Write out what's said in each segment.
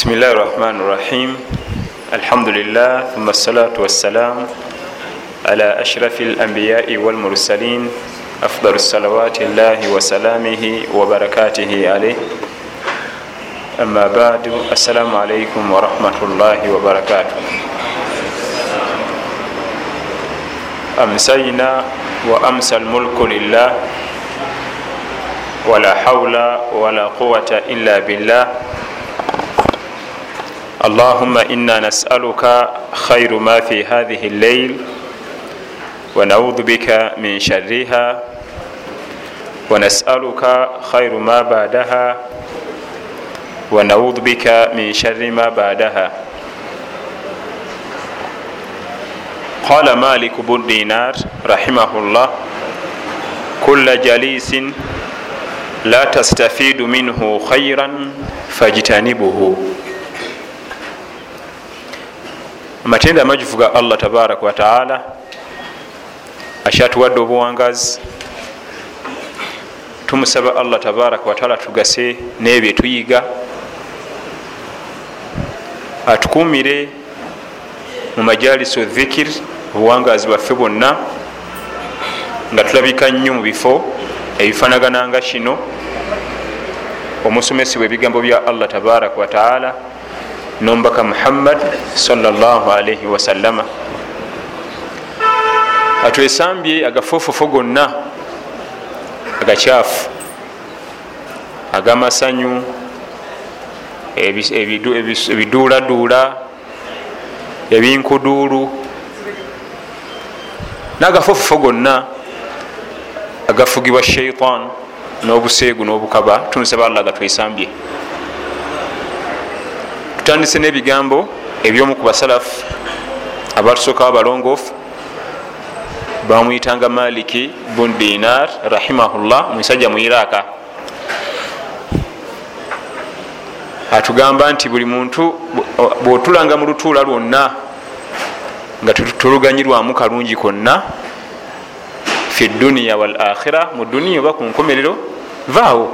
بسم الله الرحمن الرحيم الحمد لله ثم الصلاة والسلام على أشرف الأنبياء والمرسلين أفضل الصلوات الله وسلامه وبركاته عليه أما بعد السلام عليكم ورحمة الله وبركاته أمسينا وأمسى الملك لله ولا حول ولا قوة إلا بالله اللهم إنا نسألك خير ما في هذه الليل ونعوذ بك من شرها ونسألك خير ما بعدها ونعوذ بك من شر ما بعدها قال مالك بن دينار رحمه الله كل جليس لا تستفيد منه خيرا فاجتنبه amatenda amajufu ga allah tabaraka wataala akyatuwadde obuwangazi. Tumusaba allah tabaraka wataala tugase nebyo tuyiga. Atukumire mu majalisi dhikir obuwangazi bwaffe bwonna nga tulabika nnyo mu bifo ebifanagana nga kino omusomesibwa ebigambo bya allah tabaraka wataala nombaka muhammad salllahalaihi wasallama atwesambye agafuufufu gonna agakyafu agamasanyu ebiduuladuula ebinkuduulu n'agafuufufu gonna agafugibwa shaitan n'obuseegu n'obukaba tumusaba allah gatwesambye tutandise n'ebigambo ebyomu ku basalafu abatusookawo abalongoofu bamwyitanga maliki bun dinar rahimahullah musajja mu iraka atugamba nti buli muntu bwotulanga mu lutuula lwonna nga tuluganyirwamu kalungi konna fi duniya wal akhira mu duniya oba ku nkomerero vaawo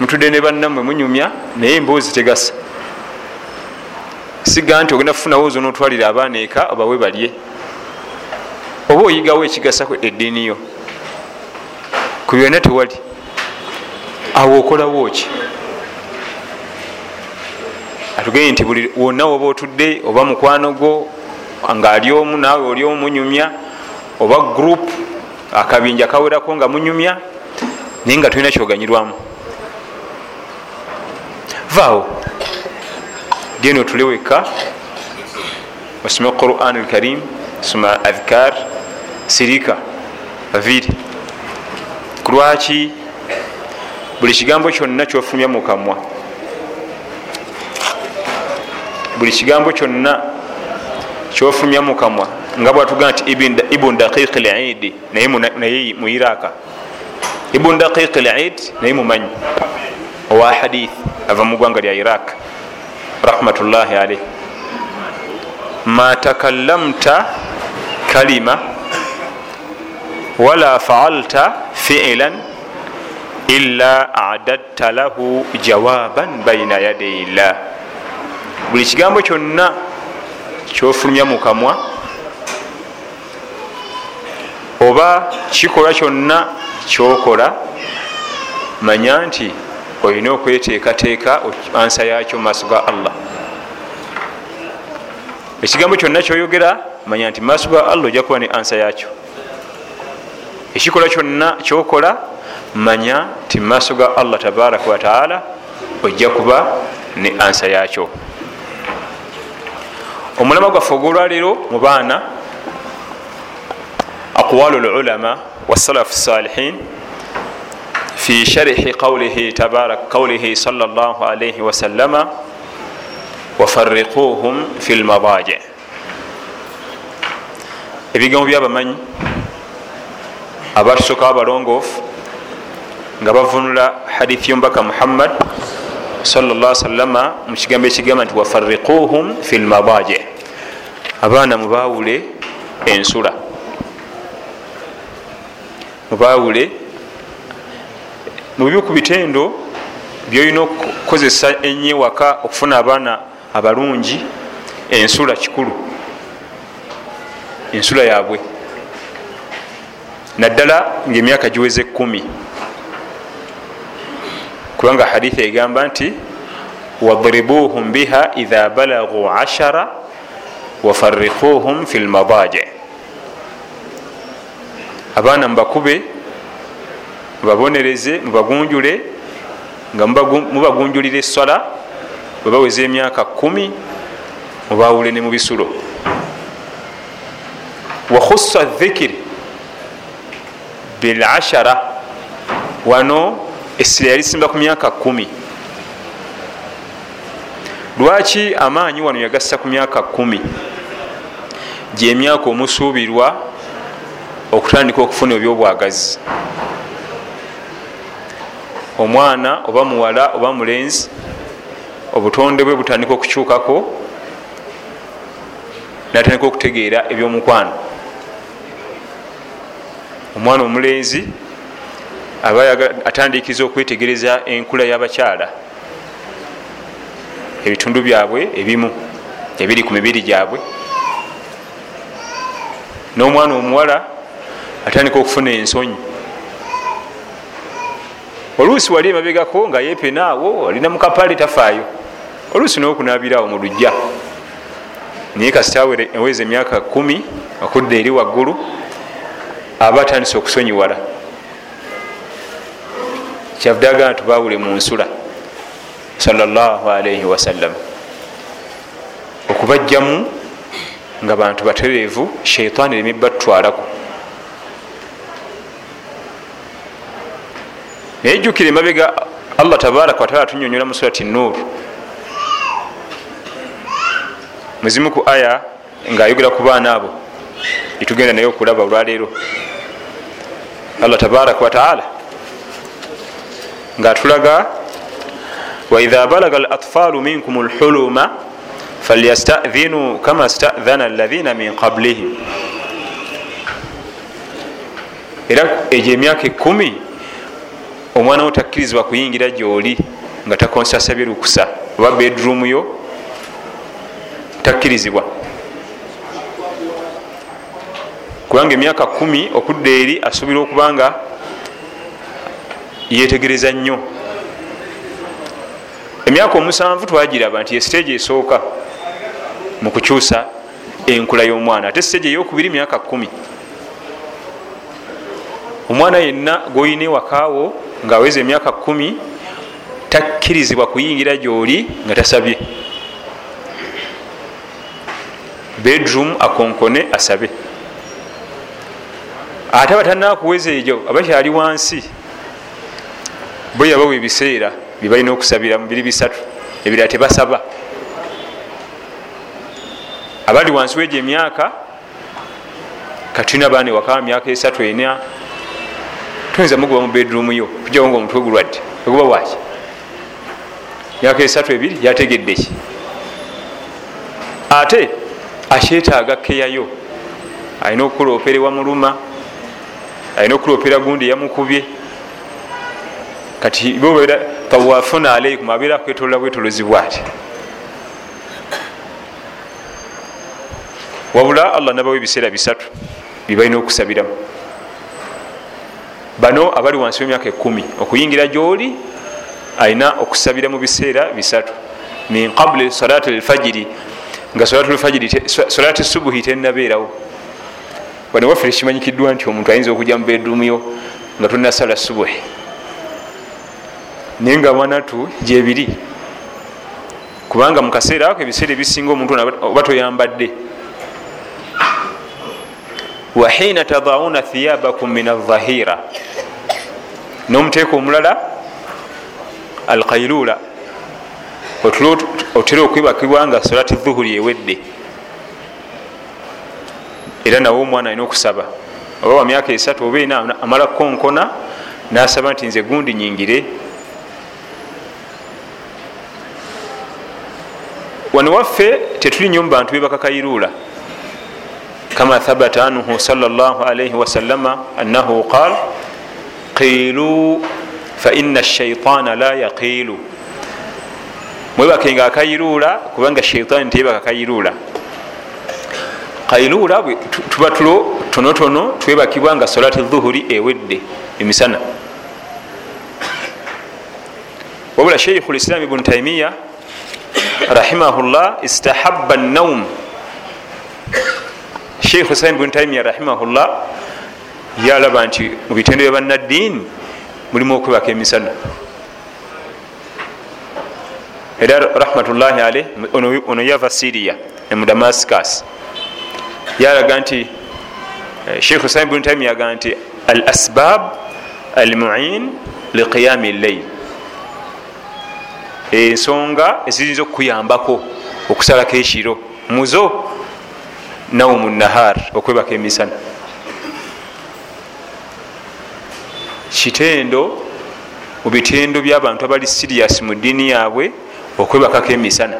mutudde ne bannammwe munyumya naye emboozi tegasa. Siga nti ogenda kufunawo ozo notwalira abaana eka obawe balye. Oba oyigawo ekigasa eddiini yo? Ku byonna tewali. Awo okolawo ki? Atugeye nti buli wonna woba otudde oba mukwano gwo ngaali omu naawe oli omu munyumya oba group akabinja kawerako nga munyumya naye nga tulina kyoganyirwamu vaawo genda otule wekka osome quran alkarim soma adhkar sirika baviri kulwaki buli kigambo kyonna kyofulumya mukamwa. Buli kigambo kyonna kyofulumya mukamwa. Nga bwatugaa nti ibun daqiq lidi naye mu iraka. Ibun daqiq lid naye mumanyi owa hadith ava mu ggwanga lya iraq. Rahmatullahi alaih ma takallamta kalima wala faalta fiilan illa adadta lahu jawaban baina yadai llah. Buli kigambo kyonna kyofulumya mukamwa oba kikolwa kyonna kyokola manya nti olina okweteekateeka ansa yakyo mumaaso ga allah. Ekigambo kyonna kyoyogera manya nti mumaaso ga allah ojja kuba ne ansa yakyo ekikola kyonna kyokola manya nti mumaaso ga allah tabaraka wataala ojja kuba ne ansa yakyo omulama gwaffe ogwolwaleero mu baana aqwalu lulama wasalafu salihin في شرح قوله تبارك قوله صلى الله عليه وسلم وفرقوهم في المضاجع ebigambo byabamanyi abatusokawo abalongoofu nga bavunula hadithi yombaka muhammad salla salama mu kigambo ekigamba nti wafariquhum fi lmadaji abaana mubawule ensula mubawule mubibi ku bitendo byolina okukozesa enye waka okufuna abaana abalungi ensula kikulu ensula yaabwe. Naddala ngaemyaka giweze kumi kubanga haditha egamba nti wadribuhum biha idha balagu ashara wafarikuhum fi lmadaji abaana mubakube mubabonereze mubagunjule nga mubagunjulira eswala webaweza emyaka kumi mubawule ne mubisulo wakhusa dhikiri bilashara wano essira yalisimba ku myaka kumi. Lwaki amaanyi wano yagassa ku myaka kumi? Gyemyaka omusuubirwa okutandika okufuna ebyobwagazi omwana oba muwala oba mulenzi obutonde bwe butandika okukyukako natandika okutegeera ebyomukwano. Omwana omulenzi aba atandikiza okwetegereza enkula y'abakyala ebitundu byabwe ebimu ebiri ku mibiri gyabwe. N'omwana omuwala atandika okufuna ensonyi oluusi wali emabegako nga yepenaawo alina mukapale tafaayo. Oluusi nokunabirawo mu lujja naye kasitawere eweza emyaka kumi okudda eri waggulu aba atandise okusonyiwala. Kyavudde agana tubawule mu nsula salaalaihi wasallam okubajjamu nga bantu batereevu sheitaani remibba tutwalako naye jjukira emabega allah tabaraka wataala atunyonyola mu surati nur muzimu ku aya ngaayogera ku baana abo itugenda naye okulaba olwaleero. Allah tabaraka wataala ngaatulaga waidha balaga al atfalu minkum lhuluma falyastadhinu kama stadhana alaina min qablihim. Era egyo emyaka ekumi omwana wo takkirizibwa kuyingira gyoli nga takonsasabye lukusa oba bedroom yo takkirizibwa. Kubanga emyaka kumi okudda eri asuubira okuba nga yetegereza nnyo. Emyaka omusanvu twagiraba nti esiteegi esooka mu kukyusa enkula y'omwana. Ate siteegi eyokubiri myaka kumi omwana yenna gwoyina ewakaawo ngaaweza emyaka kumi takkirizibwa kuyingira gyoli nga tasabye. Bedroom akonkone asabe. Ate abatanakuweza egyo abakyali wansi bo yabawa ebiseera byebalina okusabira mubiri bisatu ebirala tebasaba. Abali wansi wegyo emyaka katulina baana ewaka myaka esatu ena tuyinza muguba mu bedroom yo tujawo nga omutwe gulwadde. Eguba waki myaka esatu ebiri yategedde ki? Ate akyetaaga keyayo alina okukuloopera ewamuluma alina okuloopera gundi yamukubye kati bobera tawafuna alaikum abeera kwetolola bwetolozibwa ati wabula allah nabawo ebiseera bisatu byebalina okusabiramu bano abali wansi wemyaka ekumi okuyingira gyoli alina okusabira mu biseera bisatu. Min qabli salati lfajiri nga salati subuhi tenabeerawo bano waffe tekimanyikiddwa nti omuntu ayinza okujja mu bedumuyo nga tonasala subuhi. Naye nga wanatu gyebiri kubanga mukaseera ako ebiseera ebisinga omuntu oba toyambadde wahina tadauna thiyabakum min aldhahira nomuteeka omulala alkailula otera okwibakibwa nga solati dhuhuri ewedde. Era nawe omwana alina okusaba. Oba wa myaka esatu oba ena amala kukonkona nasaba nti nze gundi nyingire. Wano waffe tetuli nyo mu bantu bebakakairula kama thabata anhu salllah alaihi wasalama annahu qal qilu faina shaitaana la yaqiilu mwebakenga akayiruula kubanga shaitaani teyebaka kayiruula kailuula tuba tulo tonotono twebakibwa nga solati dhuhuri ewedde emisana wabula sheikhu lislam ibunu taimiya rahimahullah istahaba naum sheikhu lislam ibunu taimiya rahimahullah yalaba nti mu bitendo bya bannaddiini mulimu okwebaka emisana. Era rahmatullahi aleh ono yava siriya mu damascus. Yalaga nti eh, sheikh husain bnu taimi yaga nti al asbab almuin liqiyami lleil ensonga eziyinza okukuyambako okusalako ekiro muzo naumu nahar okwebaka emisana kitendo mu bitendo byabantu abali sirias mu ddiini yaabwe okwebakako emisana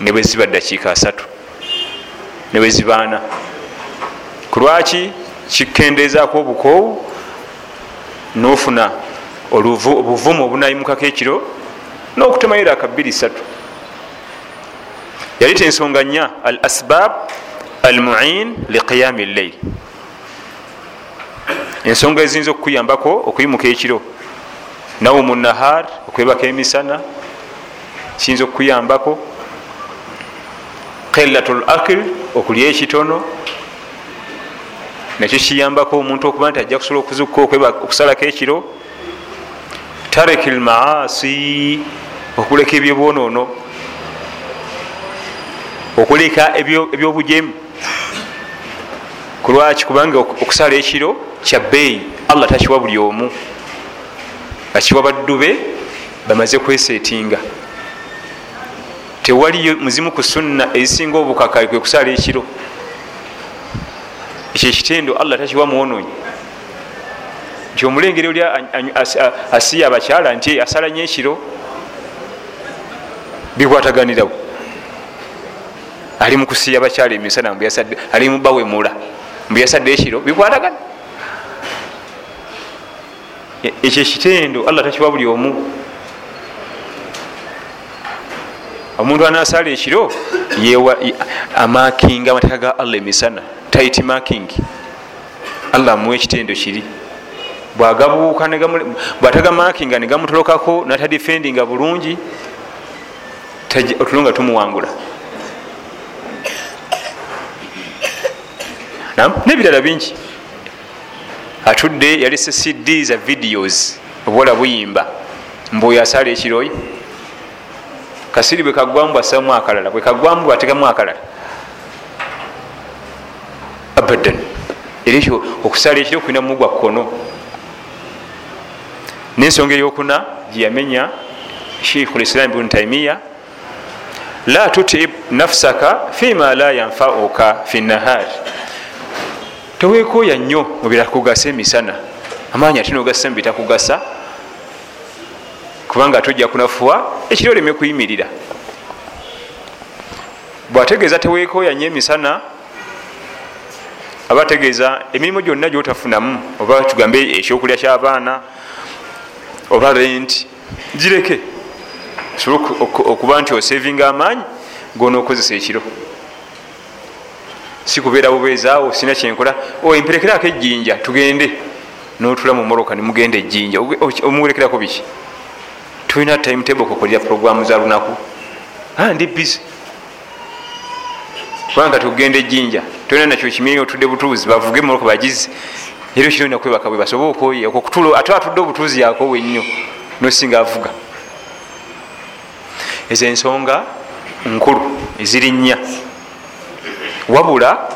ne bwe ziba dakiika asatu newezibaana kulwaki kikendezaako obukoowu nofuna obuvumu obunayimukako ekiro nokutemayo aka 23 yali tensonga nya al asbab al muin liqiyami lleil ensonga eziyinza okukuyambako okuyimuka ekiro. Nawe munahar okwebaka emisana kiyinza okukuyambako. Qillatul akil okulya ekitono nakyo kiyambako omuntu okuba nti ajja kusobola okuzuka okusalako ekiro. Tareki lmaasi okuleka ebyobwonono okuleka ebyobujemu kulwaki kubanga okusala ekiro kyabbeeyi allah takiwa buli omu akiwa baddube bamaze kwesetinga tewaliyo muzimu ku sunna ezisinga obukakayi kwe kusala ekiro ekyo ekitendo allah takiwa mwononyi nti omulengere oli asiya abakyala nti asala nyo ekiro bikwataganirawo ali mukusiya abakyala emisana ali mubawemula mbuyasadde ekiro bikwatagana. Ekyo ekitendo allah takiwa buli omu. Omuntu anasala ekiro amakinga amateeka ga allah emisana tit making allah amuwa ekitendo kiri. Bwagabuuka bwatagamakinga negamutolokako natadifendinga bulungi otulo nga tumuwangula nebirala bingi. Atudde yalese cd za videos obuwala buyimba. Mbuoyo asala ekiroyo kasiri bwekagwamu bwasamu akalala bwekagwamu bwategamu akalala. Abadan. Era ekyo okusala ekiro kulina mugwa kkono. Nensonga eyokuna gyeyamenya sheikhu lislam bnu taimiya la tutib nafsaka fima la yanfauka fi nahari tewekoya nnyo mubirakugasa emisana. Amaanyi ate nogasa mubitakugasa kubanga tojja kunafuwa ekiro oleme kuyimirira. Bwategeeza tewekoya nyo emisana aba ategeeza emirimu gyonna gyotafunamu oba tugambe ekyokulya kyabaana oba rent gireke. Osobole okuba nti osevinga amaanyi gonaokozesa ekiro sikubeera bubeezaawo sina kyenkola emperekerako ejjinja tugende. Notula mu moroka nimugenda ejjinja. Omuwerekerako biki? Tulina timetable kukolera programu za lunaku. Ndi busy. Kubanga tugenda ejjinja tolina nakyo kimiri otudde butuuzi bavuge moroka bagizi era kino nakwebaka bwe basobola okoye okokutula ate atudde obutuuzi yakowe nnyo nosinga avuga. Ezo ensonga nkulu eziri nnya wabula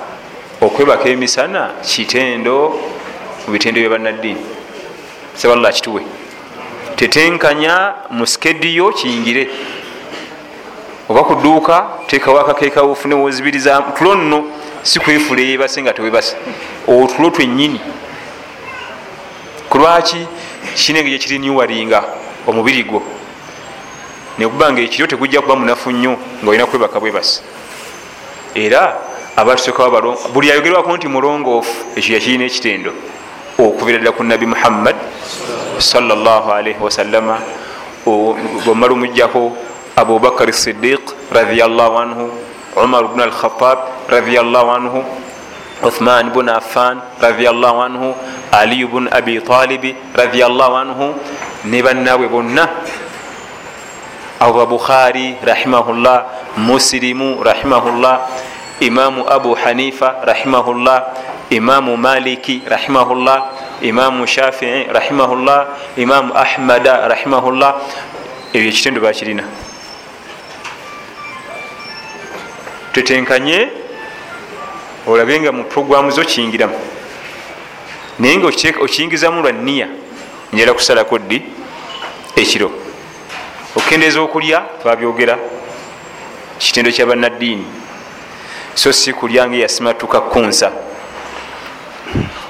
okwebaka emisana kitendo mu bitendo bya bannaddiini. Saballah kituwe. Tetenkanya mu skediyo kiyingire. Oba kuduuka tekawo akakeekawo ofunewo zibiriza tulo nno si kwefula eyebase nga tewebase. Otulo twenyini kulwaki kina engeri ekirinyuwalinga omubiri gwo. Nekuba nga ekiro tegujja kuba munafu nnyo nga olina kwebaka bwebase. Era abatusokawo buli ayogerwako nti mulongoofu ekyo yakirina ekitendo. Okubira ddala ku nabi muhammad salllahalaihi wasalama bwomala omujjako abubakar sidiq radiallah anhu umar bnu alkhatab radiallah anhu uthman bun affan radiallah anhu aliyu bun abi talibi radiallah anhu ne bannaabwe bonna. Abo babukhari rahimahullah musilimu rahimahullah imamu abu hanifa rahimahullah. Imamu maliki rahimahullah. Imamu shafii rahimahullah. Imamu ahmada rahimahullah. Ebyo ekitendo bakirina. Tutenkanye olabe nga mu programu zo kiyingiramu naye nga okiyingizamu lwa niya njala kusalako ddi ekiro. Okukendeeza okulya twabyogera. Kitendo kya bannaddiini so si kulya nga eyasimatuka kunsa.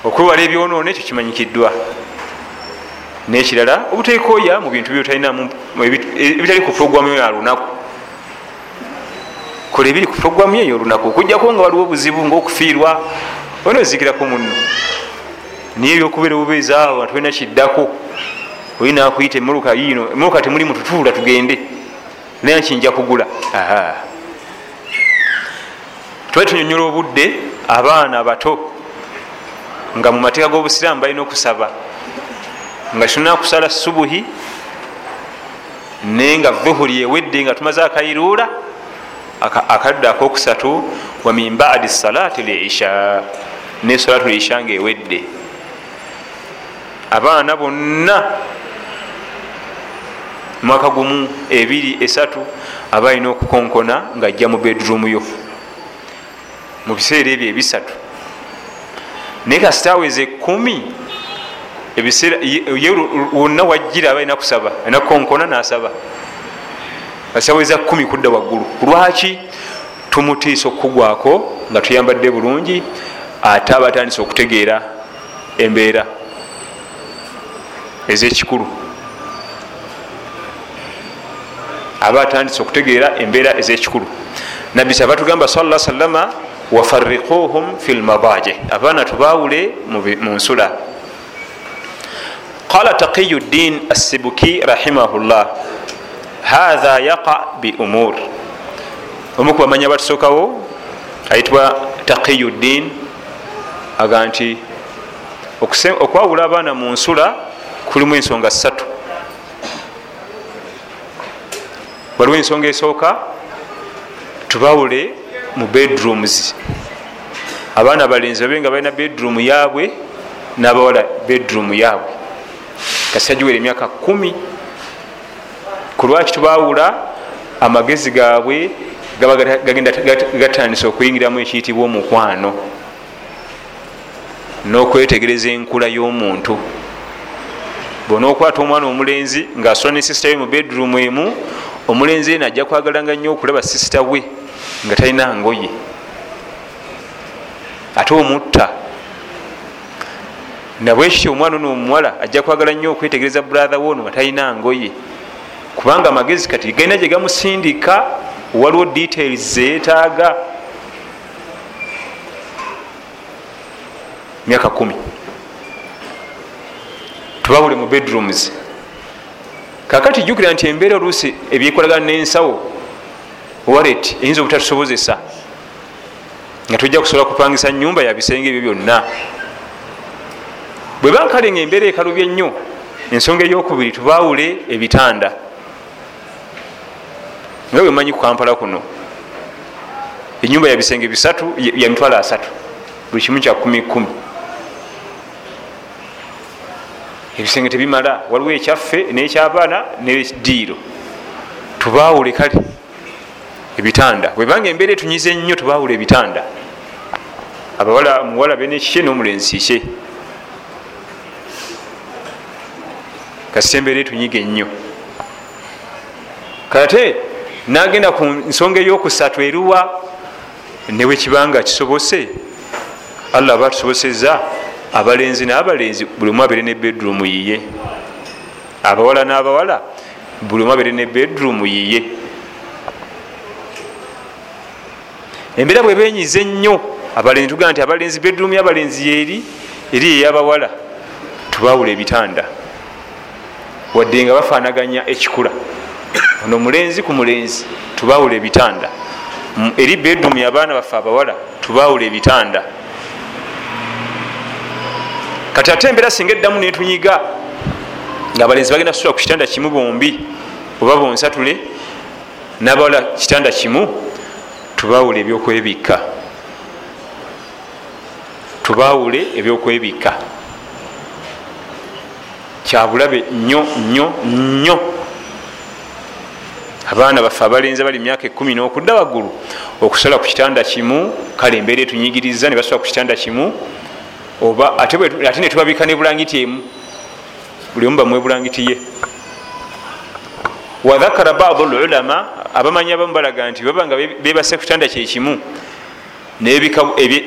Okwewala ebyonoona ekyo kimanyikiddwa. Nekirala obuteekooya mu bintu ebitali ku programu eyo yalunaku kola ebiri ku programu eyo olunaku okujjako nga waliwo obuzibu ngaokufiirwa ona ozikirako muno naye ebyokubeera obubeezaawo nga tulina kiddako. Olina akuyita emmotoka yino emmotoka temuli mututuula tugende. Naye kinja kugula twali tunyonyola obudde abaana abato nga mu mateeka g'obusiraamu balina okusaba. Nga tulina kusala subuhi naye nga vuhuri ewedde nga tumaze akayiruula akadde akokusatu wa min badi salati lisha ne salatu lisha nga ewedde abaana bonna mwaka gumu ebiri esatu aba alina okukonkona nga ajja mu bedroom yo mu biseera ebyo ebisatu. Naye kasitaweze ekumi ebiseera wonna wajjira aba alina kusaba alina kukonkona nasaba. Kasitaweza kumi kudda waggulu. Lwaki tumutiisa okukugwako nga tuyambadde bulungi ate aba atandisa okutegeera embeera ezekikulu? Aba atandise okutegeera embeera ezekikulu. Nabbi kyava tugamba sala salama wafariquhum fi lmadaje abaana tubawule mu nsula. qala taqiyu ddin assibuki rahimahullah hatha yaqa bi umur omu kubamanya batusokawo ayitibwa taqiyu ddin aga nti okwawula abaana mu nsula kulimu ensonga ssatu. Waliwo ensonga esooka tubawule mu bedrooms. Abaana abalenzi babe nga balina bedroom yaabwe n'abawala bedroom yaabwe. Kasita giwera emyaka kumi. Ku lwaki tubawula amagezi gaabwe gaba gatandisa okuyingiramu ekiyitibwa omukwano n'okwetegereza enkula y'omuntu. Bona okwata omwana omulenzi ngaasula ne sisita we mu bedroom emu omulenzi eno ajja kwagalanga nnyo okulaba sisita we nga talina ngoye. Ate omutta. Nabwekityo omwana ono omuwala ajja kwagala nnyo okwetegereza brother we ono nga talina ngoye. Kubanga amagezi kati galina gye gamusindika waliwo details zeyetaaga myaka kumi. Tubawule mu bedrooms. Kakati jukira nti embeera oluusi ebyekolagana nensawo walet eyinza obutatusobozesa nga tujja kusobola kupangisa nyumba yabisenge ebyo byonna. Bwe bankale nga embeera ekalubya ennyo ensonga eyokubiri tubawule ebitanda. Nga bwemanyi kukampala kuno enyumba yabisenge bisatu ya mitwalo asatu buli kimu kya kumi kumi ebisenge tebimala waliwo ekyaffe nekyabaana nediiro tubawule kale ebitanda. Bwebanga embeera etunyiza ennyo tubawula ebitanda. Abawala muwala benekikye nomulenzi kikye kasita embeera etunyiga ennyo. Kate nagenda ku nsonga eyokusatu eruwa newe kibanga kisobose allah aba tusoboseza abalenzi nabalenzi buli omu abeere ne bedroom yiye. Abawala n'abawala buli omu abeere ne bedroom yiye embeera bwe benyize ennyo abalenzi tugaa nti abalenzi bedroom yabalenzi yeri eri eyabawala tubawula ebitanda. Wadde nga bafanaganya ekikula. Ono mulenzi ku mulenzi tubawula ebitanda. Eri bedum abaana baffe abawala tubawula ebitanda. Kati ate embeera singa eddamu netunyiga nga abalenzi bagenda kusula ku kitanda kimu bombi oba bonsatule nabawala kitanda kimu tubawule ebyokwebikka tubawule ebyokwebikka kyabulabe nnyo nnyo nnyo. Abaana baffe abalenzi bali myaka ekumi n'okudda waggulu okusala ku kitanda kimu kale embeera etunyigiriza ne basala ku kitanda kimu oba ate netubabika ne bulangiti emu. Buli omu bamwe bulangiti ye wadhakara badu lulama abamanyi abamu balaga nti baba nga bebase ku kitanda kyekimu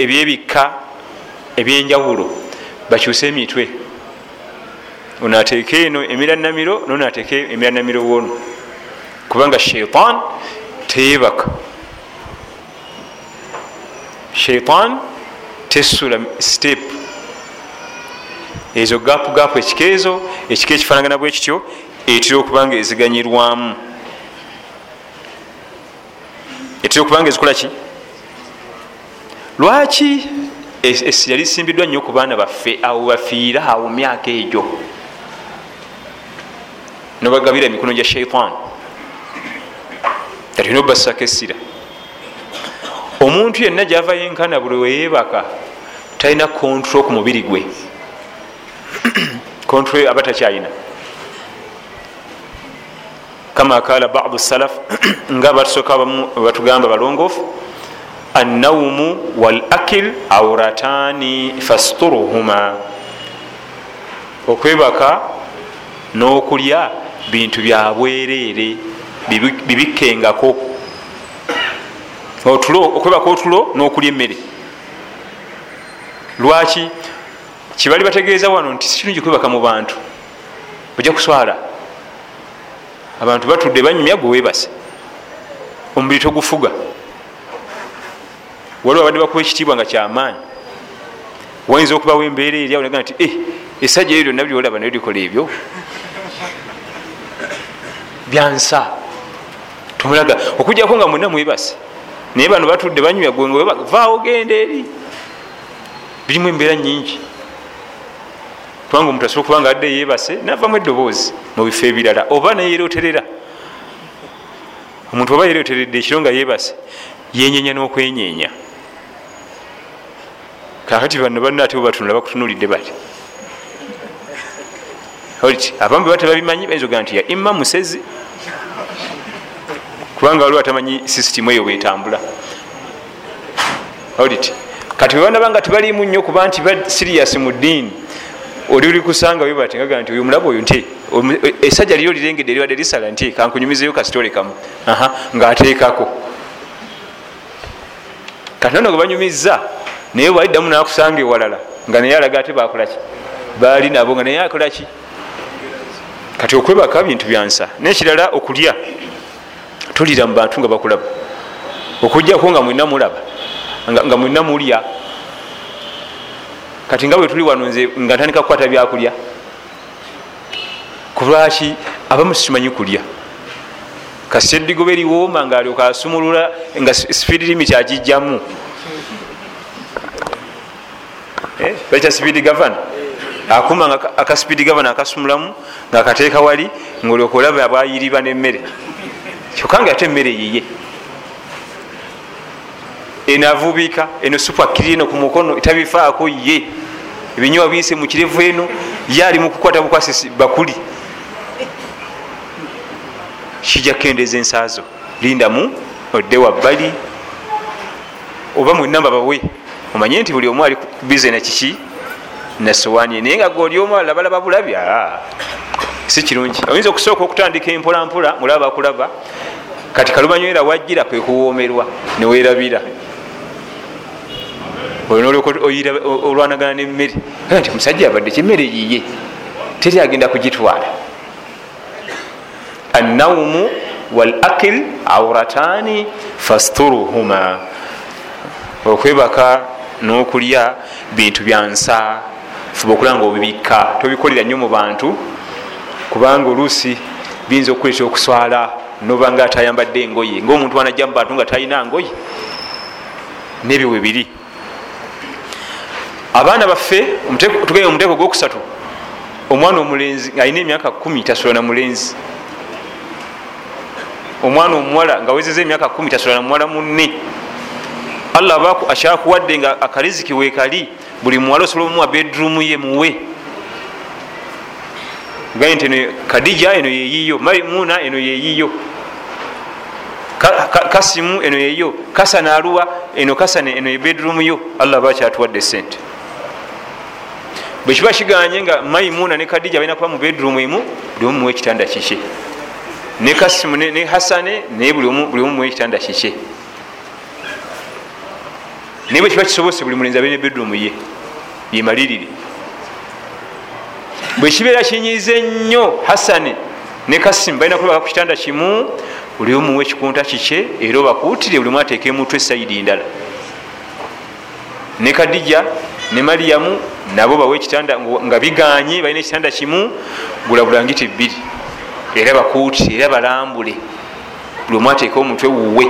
ebyebikka ebyenjawulo bakyuse emitwe. Ono ateeke eno emiranamiro nono ateeke emiranamiro wono. Kubanga shaitan teyebaka shaitan tesula step. Ezo gapu gapu ekikeezo ekika ekifanagana bwe kityo etera okubanga eziganyirwamu. Etera okubanga ezikola ki? Lwaki essira lisimbiddwa nnyo ku baana baffe awo bafiira awo myaka egyo? Nobagabira emikono gya shaitan atolina obasako essira omuntu yenna gyava yenkana buli weyebaka talina kontro ku mubiri gwe. Kontro aba takyalina kama kala badu salaf nga batusooka batugamba balongoofu annaumu wal akil auratani fasturuhuma. Okwebaka n'okulya bintu byabwereere bibikkengako. Otulo okwebaka otulo n'okulya emmere. Lwaki? Kibali bategeeza wano nti sikirungi kwebaka mu bantu. Ojja kuswala abantu batudde banyumya gwe webase omubiri togufuga. Waliwo abadde bakuba ekitiibwa nga kyamaanyi. Wayinza okubawo embeera eri awo naga nti eh, esajja eryo lyonna byolaba nayo likola ebyo? Byansa tumulaga okujjako nga mwena mwebase naye bano batudde banyumya gwe vaawo genda eri. Birimu embeera nyingi kubanga omuntu asobola okubanga adde yebase navamu eddoboozi mu bifo ebirala oba neyeroterera omuntu oba yeroteredde ekiro nga yebase yenyenya n'okwenyenya kakati bano banna ate bebatunula bakutunulidde bati. Olti abamu beba tebabimanyi bayinza ogaa nti ya imma musezi. Kubanga waliwo atamanyi sisitimu eyo bwetambula. Olti kati bebanabanga tebalimu nnyo kuba nti ba sirias mu ddiini oli uli kusanga webati ngaga nti oyo mulaba oyo nti esajja liri olirengedde eriwadde lisala nti kankunyumizeyo kasitole kamu. Ngaateekako kati nono gwe banyumiza naye bwaliddamu nakusanga ewalala nga naye alaga ate bakolaki baali nabo nga naye akolaki kati okwebaka bintu byansa nekirala okulya tolira mu bantu nga bakulaba. Okujjako nga mwina mulaba nga mwina mulya kati nga bwe tuli wano nze nga ntandika kukwata byakulya. Kulwaki abamu sikimanyi kulya? Kasi eddigoba eriwooma nga alyoka asumulula nga speed limit agijjamu bakya speed govern akuma aka speed govern akasumulamu nga akateeka wali ngaolyoka olaba bwayiriba nemmere. Kyokka nga ate emmere yiye eno avubika eno supu akiri eno ku mukono etabifaako ye. Ebinywa biyise mu kirevu eno ye ali mukukwata bukwasisi bakuli. Kijja kukendeeza ensaazo. Lindamu odde wabbali. Oba mwenamba bawe omanye nti buli omu ali bize nakiki nasowaani naye nga goli omu alabalaba bulabi si kirungi. Oyinza okusooka okutandika empolampola mulaba bakulaba kati kalumanywera wajjira kwe kuwoomerwa newerabira olwanagana nemmere. Nti musajja abadde kyemmere yiye teri agenda kugitwala. Annaumu wal akil auratani fasturuhuma. Okwebaka n'okulya bintu byansa fuba okulaba nga obibikka. Tobikolera nnyo mu bantu kubanga oluusi biyinza okukuleta okuswala nobanga atayambadde engoye ngaomuntu wanajja mubantu nga talina ngoye nebyo we biri abaana baffe tugeye omuteeko gwokusatu. Omwana omulenzi alina emyaka kumi tasula na mulenzi. Omwana omuwala nga wezeza emyaka kumi tasula na muwala munne. Allah akyakuwadde nga akariziki wekali buli muwala osobola omuwa bedroom ye muwe. Gaye nti kadija eno yeyiyo maimuna eno yeyiyo kasimu eno yeyo kasana aluwa eno kasana eno ebedroom yo. Allah bakyatuwadde sente bwekiba kiganye nga maimuna ne kadija balina kuba mu bedroom emu buli omu muwa ekitanda kike. Ne kasimu ne hasane naye buli omu muwa ekitanda kike. Naye bwekiba kisobose buli mulenzi abe ne bedroom ye yemalirire bwekibeera kinyize nnyo hasane ne kasimu balina kulabaka ku kitanda kimu buli omuwa ekikunta kike era obakuutire buli mu ateeka emutw esaidi ndala. Ne kadija ne mariyamu nabo bawe ekitanda nga biganye balina ekitanda kimu gulabulangiti bbiri. Era bakuuti era balambule. Buli omu ateeka omutwe wuwe.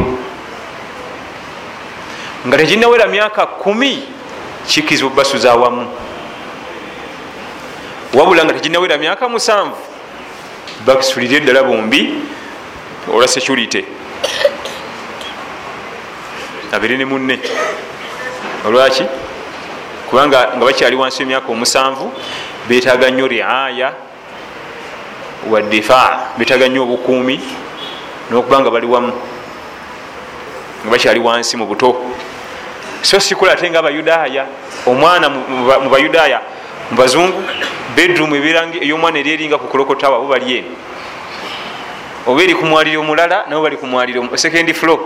Nga tekinawera myaka kumi kikiza obubasuza awamu. Wabula nga tekinawera myaka musanvu bakisulire eddala bombi olwa security. Abere ne munne. Olwaki kubanga nga bakyali wansi wemyaka omusanvu betaga nnyo riaya wadifa betaga nnyo obukuumi nokuba nga bali wamu nga bakyali wansi mu buto. So sikula ate nga abayudaaya omwana mu bayudaaya mubazungu bedroom eyomwana eri eringa ku kulokotawa bo bali eno. Oba eri kumwaliro omulala nabo bali kumwaliro second floor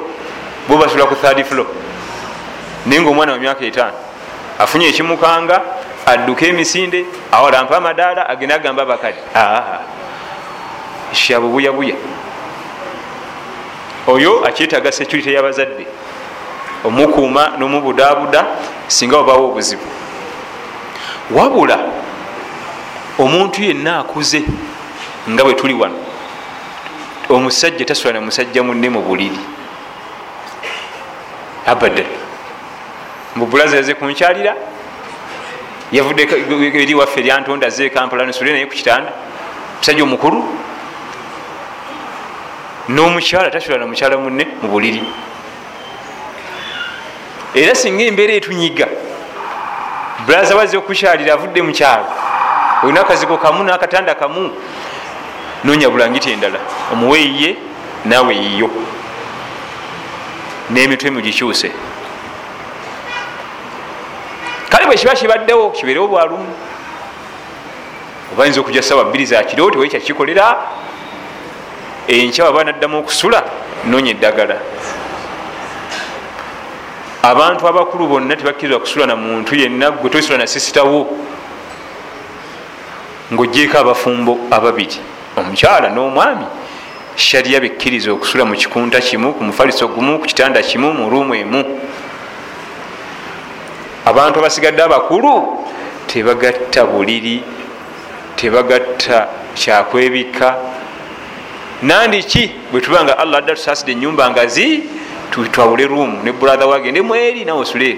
bo basula ku third floor. Naye nga omwana wa myaka etaano afunye ekimukanga adduka emisinde awalampa amadaala agenda agamba abakali shabo buyabuya oyo akyetaga security yabazadde omukuuma nomubudabuda singa wabawo obuzibu. Wabula omuntu yenna akuze nga bwe tuli wano omusajja tasula na musajja munne mu buliri. Abadan mubulaza yaze kunkyalira. Yavudde eri waffe eryantonda ze kampala nsule naye ku kitanda. Musajja omukulu. N'omukyala tasula na mukyala munne mu buliri. Era singa embeera etunyiga bulaza wazze okukyalira avudde mukyalo olina akazigo kamu n'akatanda kamu. Nonya bulangiti endala. Omuweyiye naawe yiyo. N'emitwe mugikyuse kale bwe kiba kibaddewo kibeerewo bwalumu obayinza okujja sawa bbiri zakiro tiwe kyakikolera enkya waba naddamu okusula nonya eddagala. Abantu abakulu bonna tebakkirizwa kusula na muntu yenna gwe tosula na sisitawo ngaogyeko abafumbo ababiri omukyala n'omwami. Shariya bekkiriza okusula mu kikunta kimu ku mufaliso gumu ku kitanda kimu mu ruumu emu abantu abasigadde abakulu tebagatta buliri tebagatta kyakwebika. Nandiki bwe tuba nga allah adda tusaasidde enyumba ngazi twawule ruumu ne buratha wagende mweri nawe osule.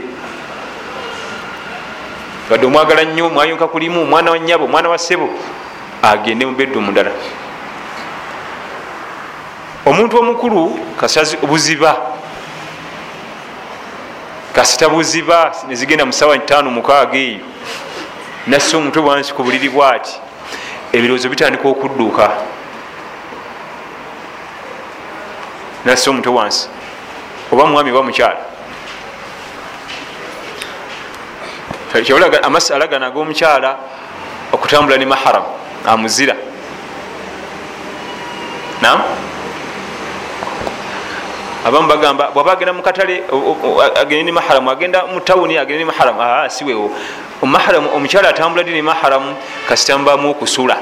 Badde omwagala nnyo mwayonka kulimu omwana wa nyabo omwana wa ssebo agende mu beddumu ndala. Omuntu omukulu kasazi buziba kasita buziba nezigenda musawa tano mukaaga eyo. Nasse omutwe bwansi ku buliri bwati? Ebirowoozo bitandika okudduuka nasse omutwe wansi. Oba mwami oba mukyala. Amasi alagana ag'omukyala okutambula ne maharamu amuzira. Nam abamu bagamba bwaba agenda mukatale agende ne maharamu agenda mutawuni agende ne maharamu aa siwewo maharamu omukyala atambula di ne maharamu kasita mubamu okusula.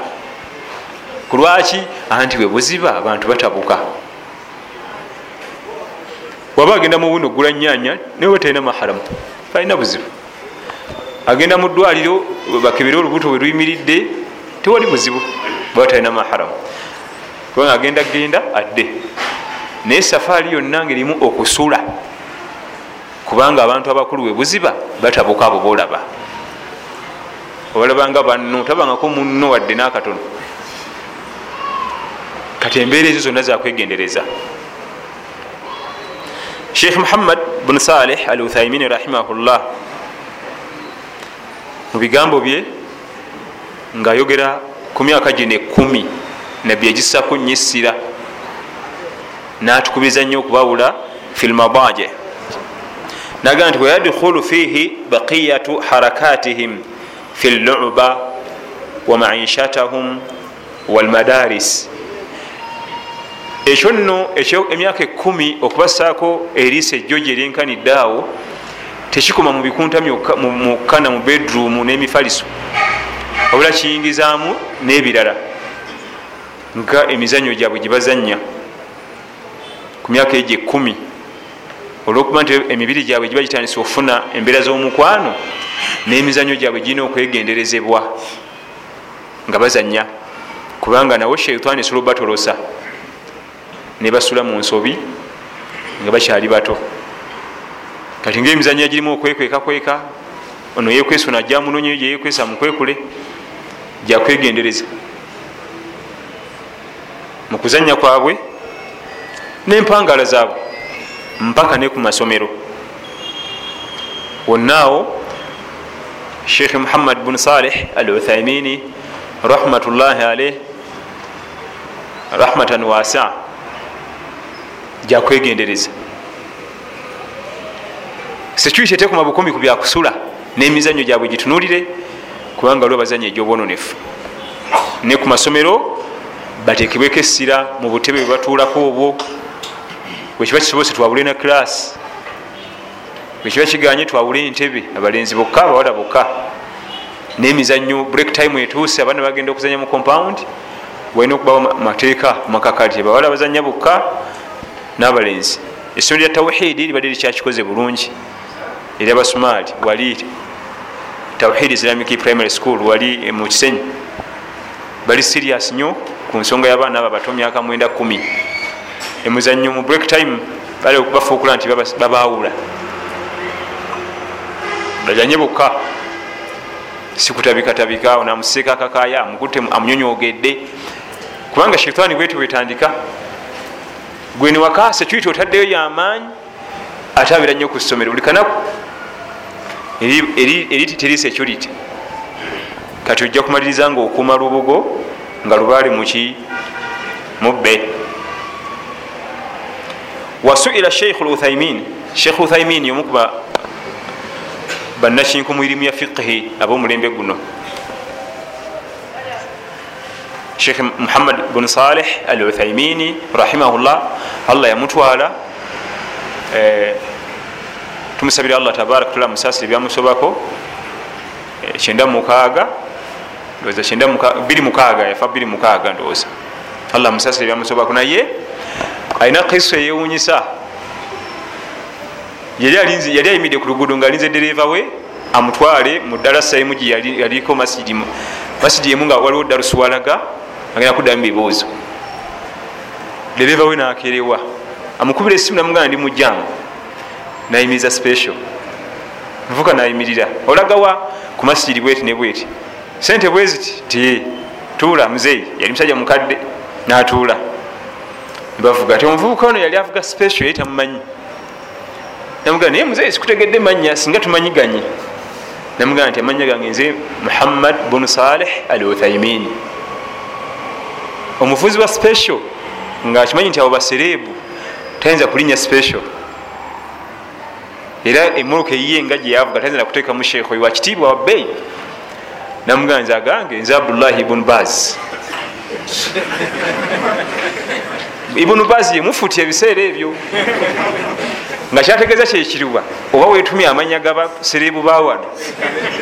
Kulwaki anti bwe buziba abantu batabuka. Waba agenda mu buno ogula nyanya naye talina maharamu talina buzibu. Agenda mu ddwaliro bakebere olubuto bwe luyimiridde tewali buzibu baba talina maharamu. Kubanga agenda genda adde naye safaari yonna ngaerimu okusula kubanga abantu abakulu webuziba batabuka abo bolaba obalabanga banno tabangako munno wadde nakatono. Kati embeera ezo zonna zakwegendereza sheikh muhammad bun saleh al uthaimini rahimahullah mu bigambo bye ngaayogera ku myaka gino ekumi nabbi egisako nnyo essira natukubiza nnyo okubawula fi lmadaje naga nti wayadkhulu fihi baqiyatu harakatihim fi luba wa maishatahum walmadaris ekyo nno emyaka ekumi okubasaako eriisa ejjojo eryenkanidde awo tekikoma mu bikunta mukana mu bedroom n'emifaliso. Wabula kiyingizaamu n'ebirala nga emizanyo gyabwe gyebazanya ku myaka egyo ekumi olwokuba nti emibiri gyabwe giba gitandisa okufuna embeera z'omukwano n'emizanyo gyabwe girina okwegenderezebwa nga bazanya kubanga nawo sheitaani esobola obatolosa nebasula mu nsobi nga bakyali bato. Kati ngaemizanyo girimu okwekwekakweka ono yekwesa ono ajja munonyeyo gyeyekwesa mukwekule gyakwegendereza mu kuzanya kwabwe nempangala zaabwe mpaka ne ku masomero. Wonnaawo sheikh muhammad bun saleh al uthaimini rahmatullahi alaih rahmatan wasa gyakwegendereza security etekuma bukumi ku byakusula n'emizanyo gyabwe gitunulire kubanga lwo bazanya egyobwononefu. Ne ku masomero batekebweko essira mu butebe bwe batuulako obwo bwekiba kisobose twawule ne kiraasi bwekiba kiganye twawule entebe abalenzi bokka abawala bokka. Nemizanyo break time etuuse abaana bagenda okuzanya mu compound walina okubawo mateeka makakali abawala bazanya bokka n'abalenzi. Essomo lya tawhidi libadde likyakikoze bulungi. Eryabasomaali wali tawhid islamic primary school wali eh, mu kisenyi. Bali serious nnyo ku nsonga y'abaana abo abato myaka 9 1 emizannyo mu break time bali bafuukula nti babawula bazanye bokka. Sikutabikatabika ono amuseeka akakaaya amukutte amunyonyogedde kubanga shaitaani bweti bwetandika gwene waka security otaddeyo yamaanyi ate abeera nnyo ku ssomero. Buli kanaku eriti teri security. Kati ojja kumaliriza nga okuuma lubugo nga lubaale muki mubbe wasuila sheikh luthaimin sheikh luthaimin omukuba bannakinku mu irimu ya fiqhi ab'omulembe guno sheikh muhammad bun saleh al uthaimini rahimahullah allah yamutwala tumusabira allah tabaraka tula musasire byamusobako kyenda mukaaga biri mukaaga yafa biri mukaaga ndowooza allah musasire byamusobako naye alina kristo eyewunyisa yali ayimidde ku luguudo nga alinze dereva we amutwale mu darasa emu yaliko masidi emu nga waliwo darusuwalaga agenda kuddamu bibuuzo dereva we nakerewa. Amukubira esimu namugana ndi mujjangu. Nayimiriza special. Nvuka nayimirira. Olagawa ku masijidi bweti ne bweti. Sente bweziti ti tuula muzeeyi. Yali musajja mukadde natuula nebavuga ti omuvubuka ono yali avuga special yali tamumanyi. Namugana naye muzeeyi sikutegedde manya singa tumanyiganye namugana nti amanya gange nze muhammad bunu saleh al uthaimini omuvuzi wa special ngaakimanyi nti abo basereebu tayinza kulinya special. Era emoloka eyiye nga gyeyavuga tayinza kuteekamu sheekh oyo wakitiibwa wabbeeyi namugana nze agange nze abdullahi ibunu baz ibunu baz yemufuti ebiseera ebyo. Nga kyategeeza kyekiriwa oba wetumye amanya gabasereebu bawano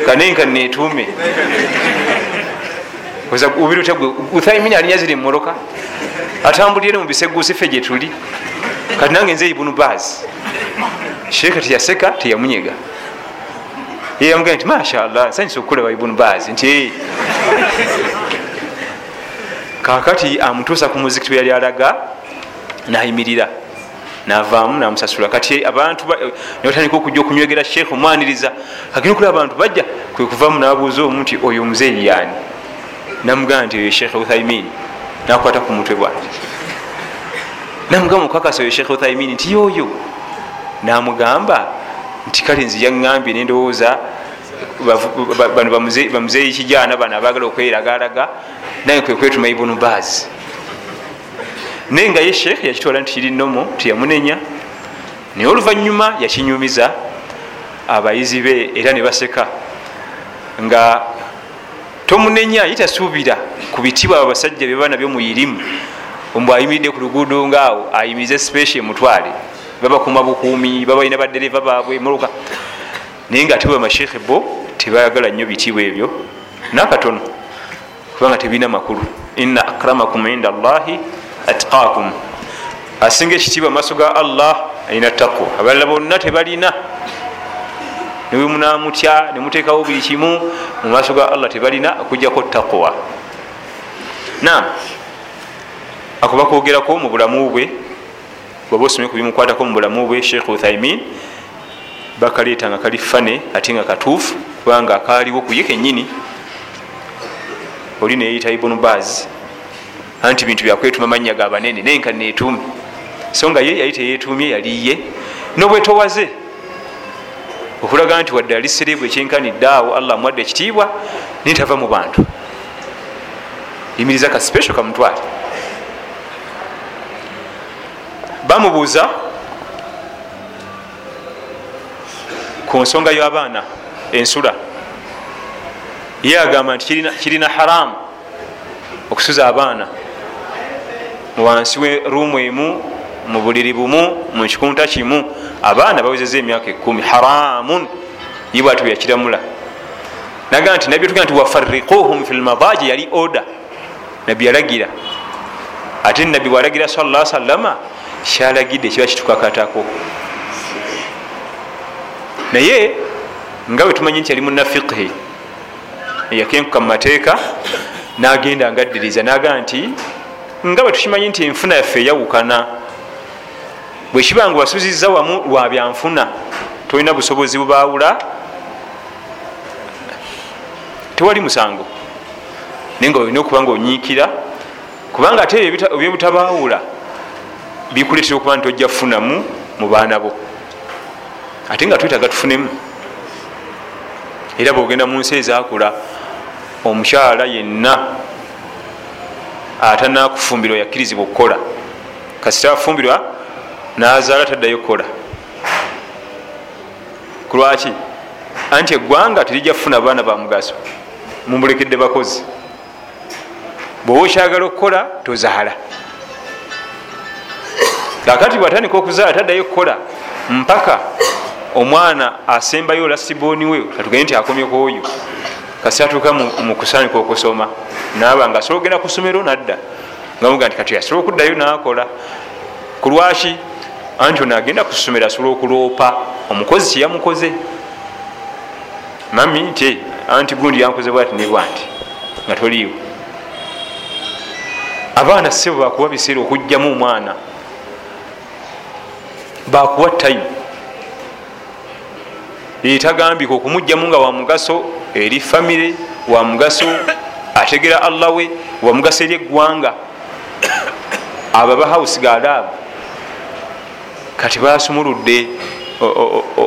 kanenka netuume ubirutagwe uthaimini alinya ziri mumoroka? Atambulire mu bisegusi fe gyetuli kati nange nze ibunu baz. Sheeka teyaseka teyamunyega yeyamugana nti mashallah nsanyisa okukulaba ibunu baz? Nti kakati amutuusa ku muzikiti we yali alaga nayimirira navaamu namusasula. Kati abantu nebatandika okujja okunywegera sheekh omwaniriza agenda okula abantu bajja kwekuvaamu nabuuza omu nti oyo omuzeeyi yaani? Namugamba nti oyo sheekh uthaimin nakwata ku mutwe bwati. Namugamba mukakasa oyo sheekh uthaimin nti yoyo namugamba nti kale nzi yaŋambye nendowooza bano bamuzeeyi kijaana bano abagala okweragalaga naye kwekwetuma ibunu baazi naye nga ye sheekh yakitwala nti kiri nomo tiyamunenya naye oluvanyuma yakinyumiza abayizi be era ne baseka nga tomunenya ye tasuubira ku bitibwa abo basajja byebaana byomuyirimu ombu ayimiridde ku luguudo ngaawo ayimirize special emutwale. Babakuma bukuumi babalina badereva baabwe muluka. Naye nga tiwe bamashekhe bo tebayagala nnyo bitibwa ebyo. Nakatono kubanga tebirina makulu. Inna akramakum inda allahi atqakum asinga ekitiibwa maaso ga allah alina takwa abalala bonna tebalina. Niwe munamutya nemuteekawo buli kimu mu maaso ga allah tebalina okujjako takwa nam ako bakwogerako mu bulamu bwe oba osomye kubimukwatako mu bulamu bwe sheikh uthaimin bakaleeta nga kali fane ate nga katuufu kubanga akaaliwo kuye kenyini oli neyeyita ibunu baz anti bintu byakwetuma manya ga banene naye nka netuumi so nga ye yali teyetumye yaliye nobwetowaze okulaga nti wadde ali serebu ekyenkanidde awo allah amuwadde ekitiibwa naye tava mu bantu. Yimiriza ka special kamutwale bamubuuza ku nsonga y'abaana ensula. Ye agamba nti kirina haramu okusuza abaana muwansi we ruumu emu mu buliri bumu mu kikunta kimu abaana bawezeza emyaka ekumi haramun. Ye bwati bweyakiramula naga nti nabbi tugaa nti wafarikuhum fi lmadaji yali oda nabbi yalagira. Ate nabbi bwalagira sala salama kyalagidde kiba kitukakatako. Naye nga bwe tumanyi nti yali munafiqhi yakenkuka mu mateeka nagenda ngaddiriza naga nti nga bwe tukimanyi nti enfuna yaffe eyawukana bwekiba nga wasuziza wamu lwa byanfuna tolina busobozi bubawula tewali musango. Naye nga olina okuba nga onyiikira kubanga ate ebyebutabawula bikuletera okuba nti ojja kufunamu mu baana bo. Ate nga twetaga tufunemu. Era bwogenda mu nsi ezakula omukyala yenna atanakufumbirwa yakkirizibwa okukola. Kasita afumbirwa nazaala taddayo kukola. Kulwaki anti eggwanga terijja kufuna baana ba mugaso mumulekedde bakozi. Bweoba okyagala okukola tozaala. Kakati bwatandika okuzaala taddayo kukola. Mpaka omwana asembayo olasibooni we katugende nti akomyeko oyo kasi atuuka mu kusanyuka okusoma naba nga asobola ogenda ku ssomero nadda. Nga muga nti kati asobola okuddayo nakola. Ku lwaki? Anti ono agenda ku ssomero asobola okuloopa omukozi kyeyamukoze mami nti anti gundi yankoze bwati ne bwanti nga toliiwo. Abaana sebo bakuba biseera okugjamu omwana. Bakuwa time. Etagambika okumugjamu nga wamugaso eri famire wamugaso ategera allah we wamugaso eri eggwanga. Abo abahausi galaabu kati basumuludde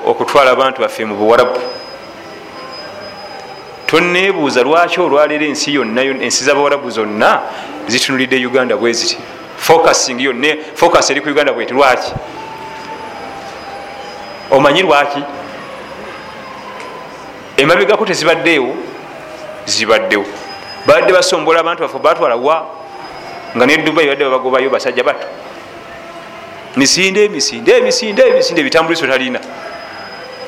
okutwala abantu baffe mu buwarabu. Tonebuuza lwaki olwaleero ensi yonna ensi zabawarabu zonna zitunulidde uganda bwe ziti. Focusing yonna focus eri ku uganda bweti lwaki? Omanyi lwaki emabegako tezibaddeewo zibaddewo. Badde basombola abantu baffe batwala wa? Nga ne dubai badde babagobayo basajja bato. Misinde emisinde emisinde emisinde ebitambuliso talina.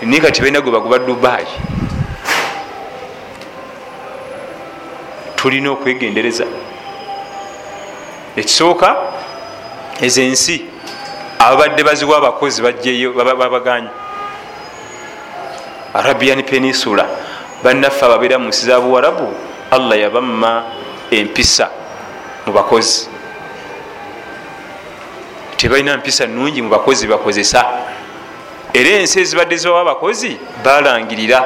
Naye kati balina gwe bagoba dubai. Tulina okwegendereza. Ekisooka ezo ensi ababadde baziwa abakozi bajjeyo babaganye arabian peninsula. Bannaffe ababeera mu nsi za buwarabu allah yabamma empisa mubakozi tebalina mpisa nungi mubakozi bakozesa. Era ensi ezibadde zibawo abakozi balangirira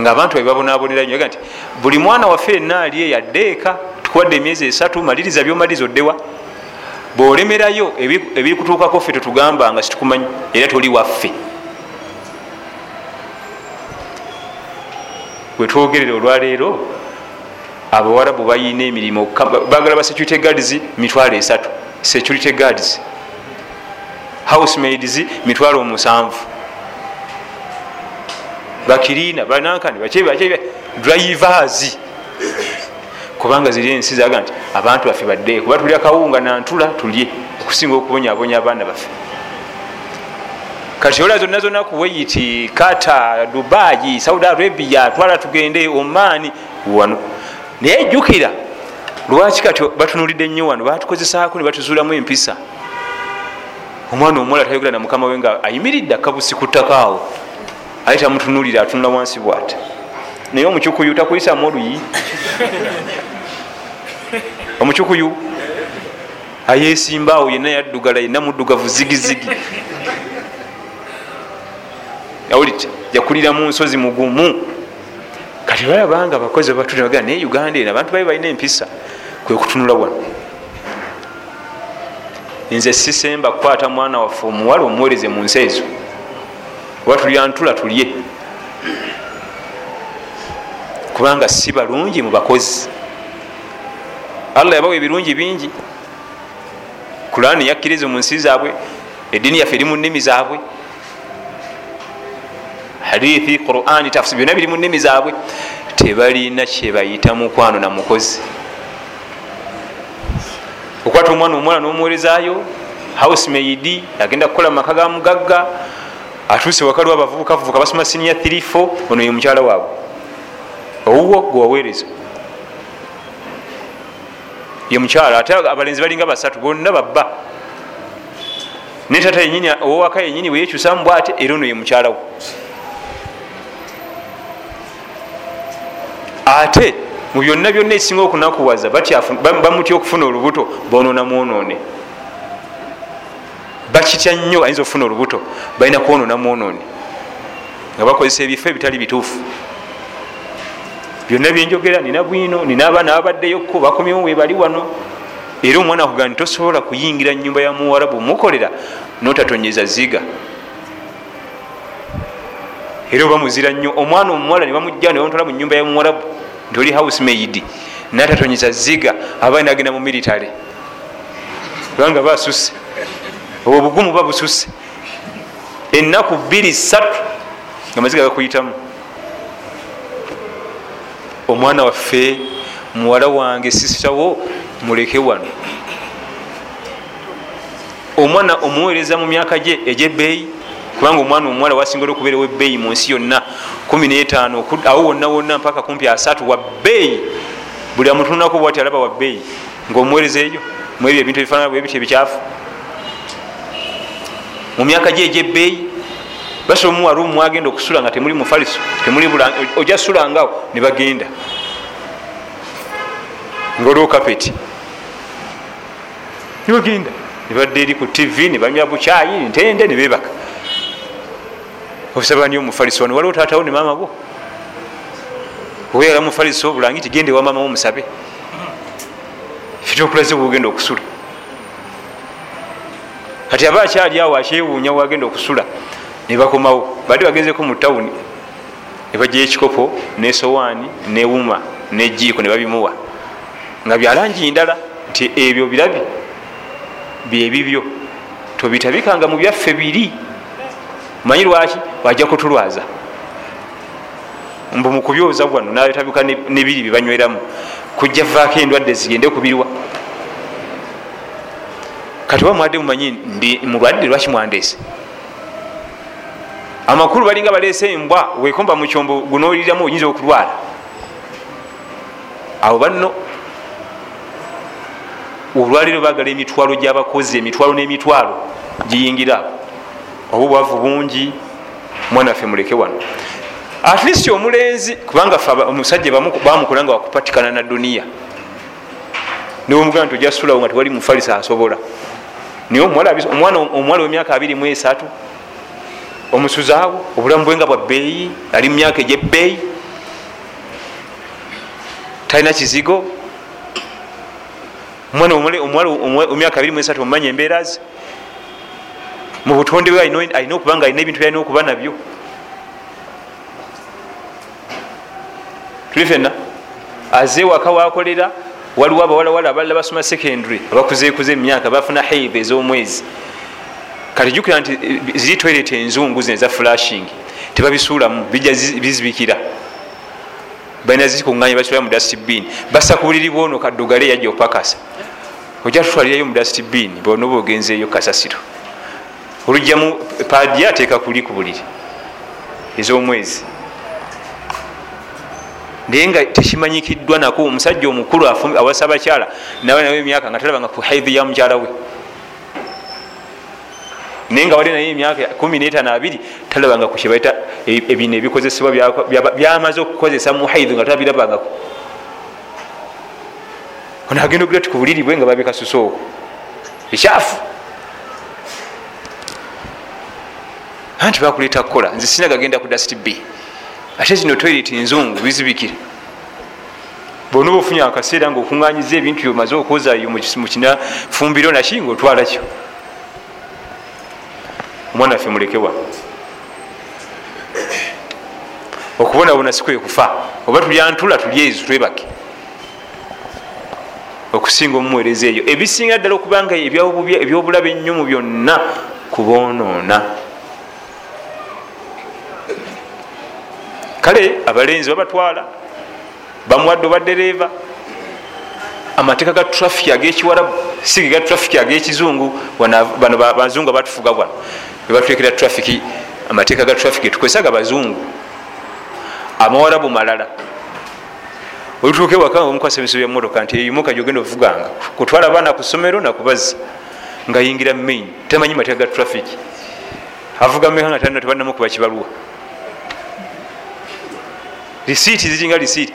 nga abantu babibabonabonera nyo nti buli mwana waffe enna ali eyaddeeka tukuwadde emyezi esatu maliriza byomaliriza oddewa. Bwolemerayo ebiri kutuukako ffe tetugamba nga situkumanyi era toli waffe bwetwogerera olwaleero abawarabu bayina emirimu. Bagala ba security guards mitwalo esatu. Security guards housemaids mitwalo musanvu. Bakirina banankani drivers. Kubanga ziri ensi zaga nti abantu baffe badde kuba tulya kawunga nantula tulye. Okusinga okubonyabonya abaana baffe kati ola zonna zonna kuwaiti kata dubayi saudi arabia twala tugende omaani wano. Naye jjukira lwaki kati batunulidde nnyo wano? Batukozesaako ne batuzuulamu empisa. Omwana omuwala tayogera na mukama we nga ayimiridde akabusi ku ttakaawo aye tamutunulira atunula wansi bwati. Naye omukyukuyu takuyisamu oluyi omukyukuyu ayesimbaawo yenna yaddugala yenna muddugavu zigizigi awuliti yakulira mu nsozi mugumu kati balabanga abakozi babatuliraga naye uganda eno abantu babe balina empisa kwe kutunula wano. Nze sisemba kukwata mwana waffe omuwala omuwereze mu nsi ezo. Oba tulyantula tulye. Kubanga si balungi mu bakozi. Allah yabawa ebirungi bingi. Kurani yakkiriza mu nsi zaabwe ediini yaffe eri mu nnimi zaabwe hadithi qurani tafsir byonna biri mu nnimi zaabwe tebalina kyebayita mukwano na mukozi. Okwata omwana omuwala n'omuwerezayo housemaid agenda kukola mumaka ga mugagga atuuse wakaliwo abavubukavubuka basoma sinia 34 ono ye mukyala waabwe. Owuwo gwewaweereza ye mukyala ate abalenzi balinga basatu bonna babba. Ne tata yenyini owowaka yenyini weyekyusamu bwate era ono ye mukyalawo ate mu byonna byonna ekisinga okunakuwaza bamutya okufuna olubuto bonona mwonone bakitya nnyo ayinza okufuna olubuto balina kwonona mwonone nga bakozesa ebifo ebitali bituufu. Byonna byenjogera nina bwino nina abaana babaddeyoko bakomyewo webali wano. Era omwana akugaa nitosobola kuyingira nyumba ya muwarabu mukolera notatonyeza ziga era oba muzira nnyo omwana omuwala nebamujja nebamutwala mu nyumba ya muwarabu nti oli housemaid natatonyeza ziga aba nagenda mu military. Kubanga basuse obwo bugumu ba bususe ennaku bbiri satu nga maziga gakuyitamu. Omwana waffe muwala wange sisawo muleke wano. Omwana omuweereza mu myaka gye egyebbeeyi kubanga omwana omuwala wasingaole okubeerawo ebbeeyi mu nsi yonna 15 awo wonna wonna mpaka kumpi asatu wabbeeyi buli amutunako bwati alaba wabbeeyi ngaomuweereza eyo mwebyo ebintu ebifaanana bwe biti ebikyafu. Mu myaka gye egyebbeeyi basobola omuwala omu agenda okusula nga temuli mufaliso temuli ojja sulangawo ne bagenda. Ngaoliwo kapeti nibagenda nibadde eri ku tv nibanywa bukyayi ntende nibebaka osabani omufaliso wano waliwo taatawo ne maama bo oyala mufaliso bulangi tigende wa maama wo musabe. Fitokulaze bwogenda okusula. Kati aba akyali awo akyewuunya wagenda okusula nebakomawo badde bagezeko mu tawuni nebajjayo ekikopo nesowaani newuma nejiiko nebabimuwa nga byalangi ndala nti ebyo birabi byebibyo tobitabikanga mu byaffe biri. Manyi lwaki wajja kutulwaza. Mbu mukubyoza wano natabika nebiri byebanyweramu kujja vaako endwadde zigende kubirwa. Kati oba mwadde mumanyi ndi mulwadde lwaki mwandeese amakulu balinga baleese embwa wekomba mukyombo gunoliramu oyinza okulwala. Awo banno olwaliro bagala emitwalo gyabakozi emitwalo n'emitwalo giyingira oba obwavu bungi mwana ffe muleke wano. Atleast omulenzi kubanga fe omusajja bamukula nga wakupatikana na duniya. Niwemugaa nti ojasulawo nga tewali mufalisa asobola. Naye omwana wemyaka abiri mu esatu omusuzaawo obulamu bwe nga bwa bbeeyi ali mumyaka egyebbeeyi talina kizigo. Omwana omuwala emyaka abiri mu esatu omumanya embeera ze mu butonde bwe alina okuba nga alina ebintu byalina okuba nabyo. Tuli fenna aze waka wakolera waliwo abawalawala abalala basoma secondary abakuzeekuze emyaka bafuna haive ez'omwezi. Kati jukira nti eh, ziri toilet enzungu zine za flashing tebabisuulamu bijja bizibikira. Balina zikuŋanya basula mu dustbin. Basa ku buliri bwono kaddugale yajja opakasa. Ojja tutwalirayo mu dustbin bona oba ogenzeeyo kasasiro olugjamu paadi ateeka kuli ku buliri ez'omwezi. Naye nga tekimanyikiddwa nako omusajja omukulu awasa abakyala nawe nawe emyaka nga talabanga ku haidhi ya mukyala we. Naye nga wali naye emyaka 12 talabanga ku kyebaita e, ebino ebikozesebwa byamaze okukozesa mu haidhi nga tabirabangako ono agenda ogira ti ku buliri bwe nga babikasusa okwo ekyafu anti bakuleeta kukola nze sina gagenda ku dust b. Ate zino toilet enzungu bizibikire bona oba ofunye akaseera nga okuŋanyiza ebintu byomaze okwozayo mukina fumbiro naki nga otwala kyo? Omwana waffe mulekewa okubonabona sikwe kufa. Oba tulyantula tuli ezo twebake. Okusinga omumuweereza eyo. Ebisinga ddala okubanga ebyobulabe ennyo mu byonna kuboonoona kale abalenzi babatwala bamuwadde obadereva amateeka ga trafiki agekiwarabu sige ga trafiki agekizungu bano bazungu abatufuga bwano ebatutekera trafiki amateeka ga trafiki tukozesa ga bazungu amawarabu malala. Olutuuka ewaka omukasa ebiso byamotoka nti eyimuka gyogenda ovuganga kutwala abaana ku ssomero nakubazza nga yingira main tamanyi mateeka ga trafiki avuga meka nga talina tebanamu kuba kibaluwa risiiti ziringa risiiti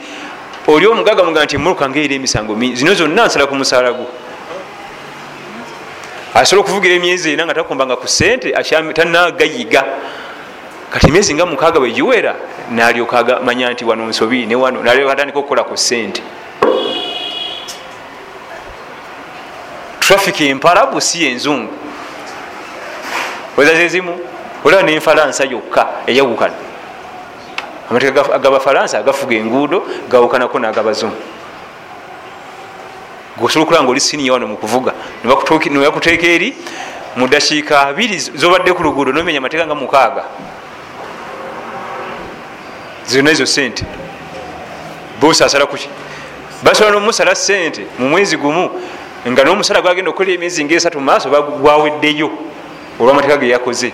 oli omugaga muga nti emmotoka ngaera emisango mingi zino zonna nsala ku musaala gwo. Asobola okuvugira emyezi ena nga takumbanga ku sente tanagayiga kati emyezi nga mukaaga bwegiwera nalyoka manya nti wano nsobi newano nalyoka atandika okukola ku sente traffic empalabu si enzungu wezazezimu olaba nenfalansa yokka eyawukana amateeka agabafalansa agafuga enguudo gawukanako nagabazungu. Gosobola okulaba nga oli siniya wano mukuvuga nebakuteeka eri mu dakiika abiri zobadde ku luguudo nomenya amateeka nga mukaaga. Zirina ezo sente bosasala kuki basobola nomusala sente mu mwezi gumu nga nomusala gwagenda okukola emyezi ngaesatu mumaaso gwaweddeyo olwamateeka ge yakoze.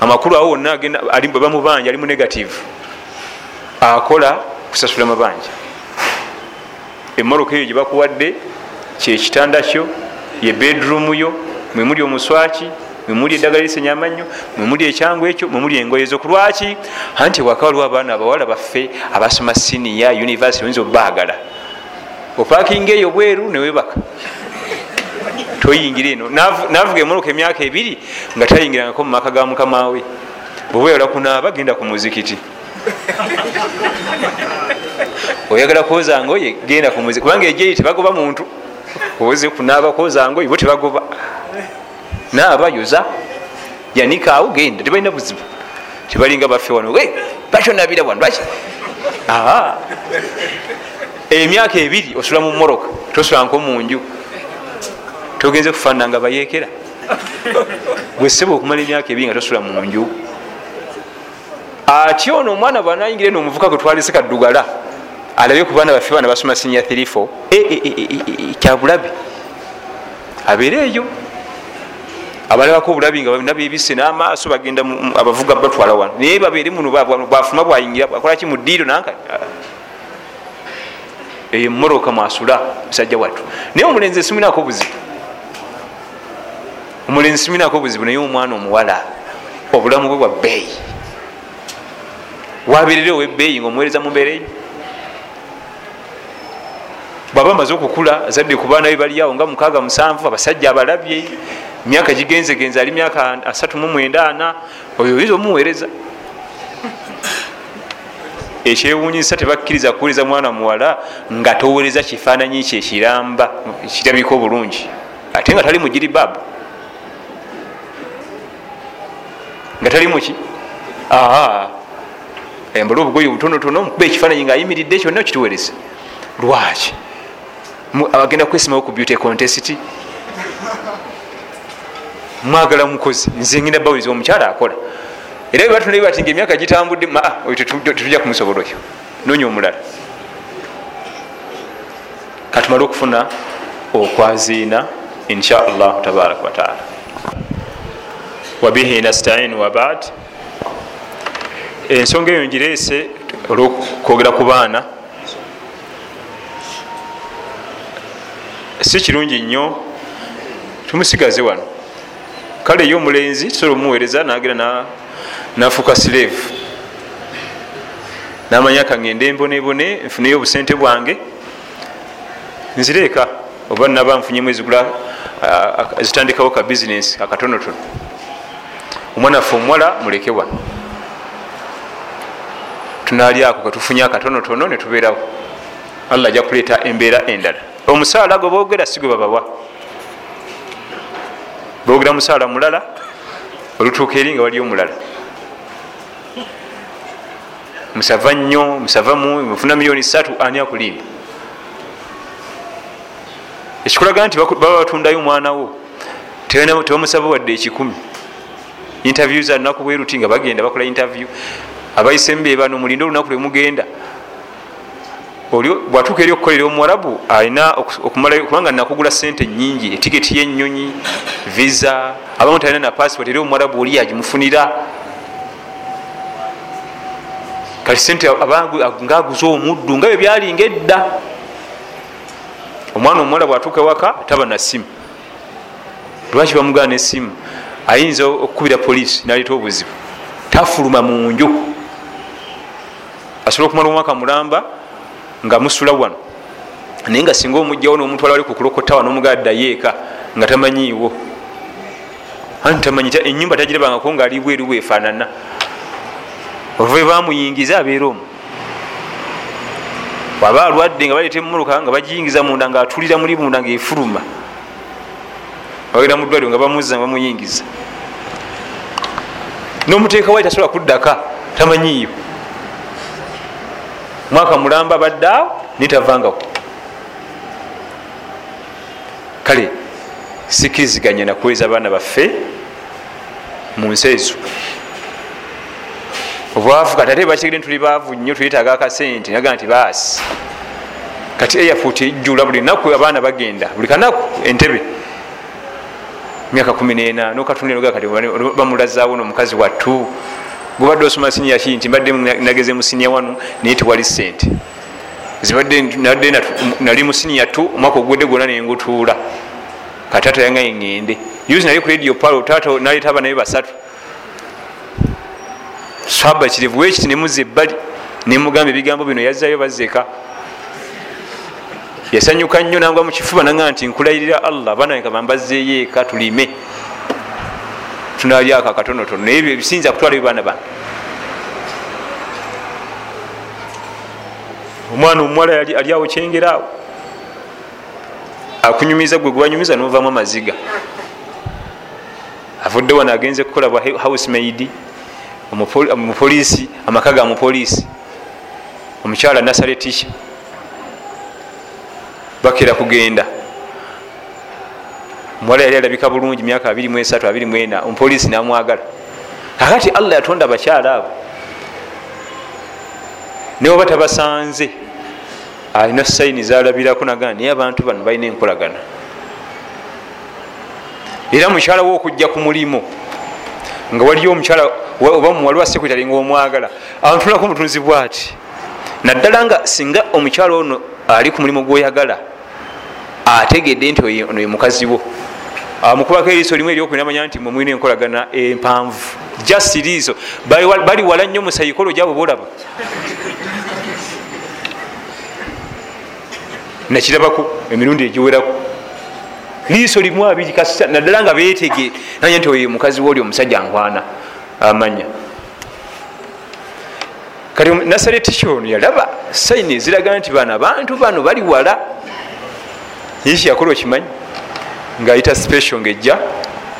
Amakulu awo wonna bamubanja ali mu negative akola kusasula mabanja. Emoroka eyo gyebakuwadde kyekitanda kyo ye bedroom yo mwemuli omuswaki mwemuli eddagala lisenya amanyo mwemuli ekyangu ekyo mwemuli engoye zo. Kulwaki anti waka waliwo abaana abawala baffe abasoma siniya univesity oyinza obbagala. Opakinga eyo bweru newebaka toyingira eno. Navuga emoroka emyaka ebiri nga tayingirangako mu maka ga mukamawe bwebweyala kunaaba genda ku muzikiti oyagala kwoza ngoye genda kumuzi kubanga ejeyi tebagoba muntu. Oze kunaaba kwoza ngoye bo tebagoba. Naaba yoza yanikaawo genda tebalina buzibu. Tebalinga baffe wano bakyonabira wano lwaki? Emyaka ebiri osula mu moroka tosulanko munju togenze kufaanana nga bayekera gweseba okumala emyaka ebiri nga tosula munju ati ono omwana bwanayingire nomuvuka gwetwalese kaddugala alabye ku baana baffe baana basoma sinya 34 e, e, e, kyabulabi. Abeere eyo. Abalabako obulabi nga balina bebise n'amaaso bagenda abavuga batwala wano. Naye babeere muno bafuma bwayingira akolaki mu ddiiro nanka? Eyo mumoroka mwasula musajja wattu. Naye omulenzi esiminako buzibu omulenzi siminako buzibu naye omwana omuwala obulamu bwe bwa bbeeyi wabeerere owebbeeyi nga omuweereza mumbeereyo bwaba amaze okukula azadde ku baana be baliawo nga mukaaga musanvu abasajja abalabye myaka gigenzegenze ali myaka asatu mu mwenda ana oyo oyinza omuweereza? Ekyewunyisa tebakkiriza kuwuliriza mwana muwala nga towereza kifaananyi kye kiramba kirabika obulungi ate nga tali mugiribaabu nga tali muki embala obugoyi obutonotono mukuba ekifaananyi ngaayimiridde kyonna okituwereza lwaki agenda kwesimawo ku beauty contest mwagala mukozi nze ngenda bawiriza omukyala akola. Era webatunai bati nga emyaka gitambudde tetujja kumusobola oyo. Nonya omulala. Katumale okufuna okwaziina insha allahu tabaraka wataala wabihi nastain wabad ensonga eyo ngireese olwokwogera ku baana. Si kirungi nnyo. Tumusigaze wano. Kale ye omulenzi tusobola omuweereza nagera nafuuka slave namanya kangende embonebone nfuneyo obusente bwange. Nzireeka oba naba nfunyemu ezigula zitandikawo ka bizinesi akatonotono. Omwana ffe omuwala muleke wano tunali ako katufunye akatonotono netubeerawo allah ajja kuleeta embeera endala. Omusaala gwe boogera si gwe babawa. Boogera musaala mulala olutuuka eri nga waliyo omulala. Musava nnyo musava mufuna miliyoni satu ani akulimba ekikulaga nti baba batundayo omwana wo tebamusaba wadde ekikumi. Interview za lunaku bweruti nga bagenda bakola interview abayisemu bebano mulinde olunaku lwemugenda bwatuuka eri okukolera omuwarabu alina kubanga nakugula sente nyingi etiketi yenyonyi visa abamu talina na passport eri omuwarabu oli agimufunira kati sente ngaaguza omuddu nga byebyalinga edda omwana omuwala bwatuuka waka taba na simu lwaki bamugana nesimu ayinza okukubira poliisi naleeta obuzibu? Tafuluma munju asobola okumala omwaka mulamba nga musula wano. Naye nga singa omugjawo nomutwala wali kukulokotawa nomugaddayo eka nga tamanyiiwo. Anti tamanyi enyumba tagirabangako nga ali bweru bwefaanana. Ova bamuyingiza abeera omu. Waba alwadde nga baleeta emumuluka nga bagiyingiza munda nga atulira muli munda nga efuluma bagenda mudwaliro nga bamuzza nga bamuyingiza. Nomuteeka wali tasobola kuddaka tamanyiiyo mwaka mulamba baddaawo nitavangako kale sikiriziganya nakuweza abaana baffe mu nsi ezo. Obwavu kati ate bakigere tuli baavu nnyo tuyetaaga akasente naga nti baasi kati airport ejjula buli naku abaana bagenda buli kanaku entebe. Myaka kumi nena nokatunga kati bamulazaawo nomukazi wattu gubadde osoma siniya ki nti mbadde nageze musinia wanu naye tewali sente zibadde nali musiniya tu omwaka ogwedde gwona nengutuula katata yangaye ngende. Yuzi nali ku radio palo tata naleeta abanaye basatu. Swaba kirivu wekiti nemuza ebbali nemugamba ebigambo bino yazzayo bazeka yasanyuka nnyo nangwa mukifuba naga nti nkulayirira allah abaana bambazzeeyo eka tulime tunalyako akatonotono. Naye ebyo ebisinza kutwala ebibaana bano. Omwana omuwala ali awo kyengeraawo akunyumiza gwe gwanyumiza novamu amaziga. Avudde wano agenze kukola bwa housemaid omupoliisi amaka ga mupoliisi. Omukyala nasaletisha bakera kugenda omuwala yali alabika bulungi myaka 23 24 omupoliisi namwagala. Kakati allah yatonda abakyala abo. Newaba tabasanze alina sayini zalabirako nagaa naye abantu bano balina enkolagana. Era mukyala we okujja ku mulimu nga waliyo omukyala oba muwali wa sekretary nga omwagala antulako omutunzi bwati? Naddala nga singa omukyala ono ali ku mulimu gwoyagala ategedde nti ono ye mukazi wo mukubako eriiso limu eryokunamanya nti mwe mulina enkolagana empanvu. Just liiso bali wala nnyo mu saikolo gyabo bolaba nakirabaku emirundi egiweraku liiso limu abiri naddala nga betege nanya nti oyo mukazi wooli omusajja nkwana amanya. Kati nasareti kyono yalaba saini eziraga nti bano abantu bano bali wala. Yeki yakola okimanyi ngaayita special ngaejja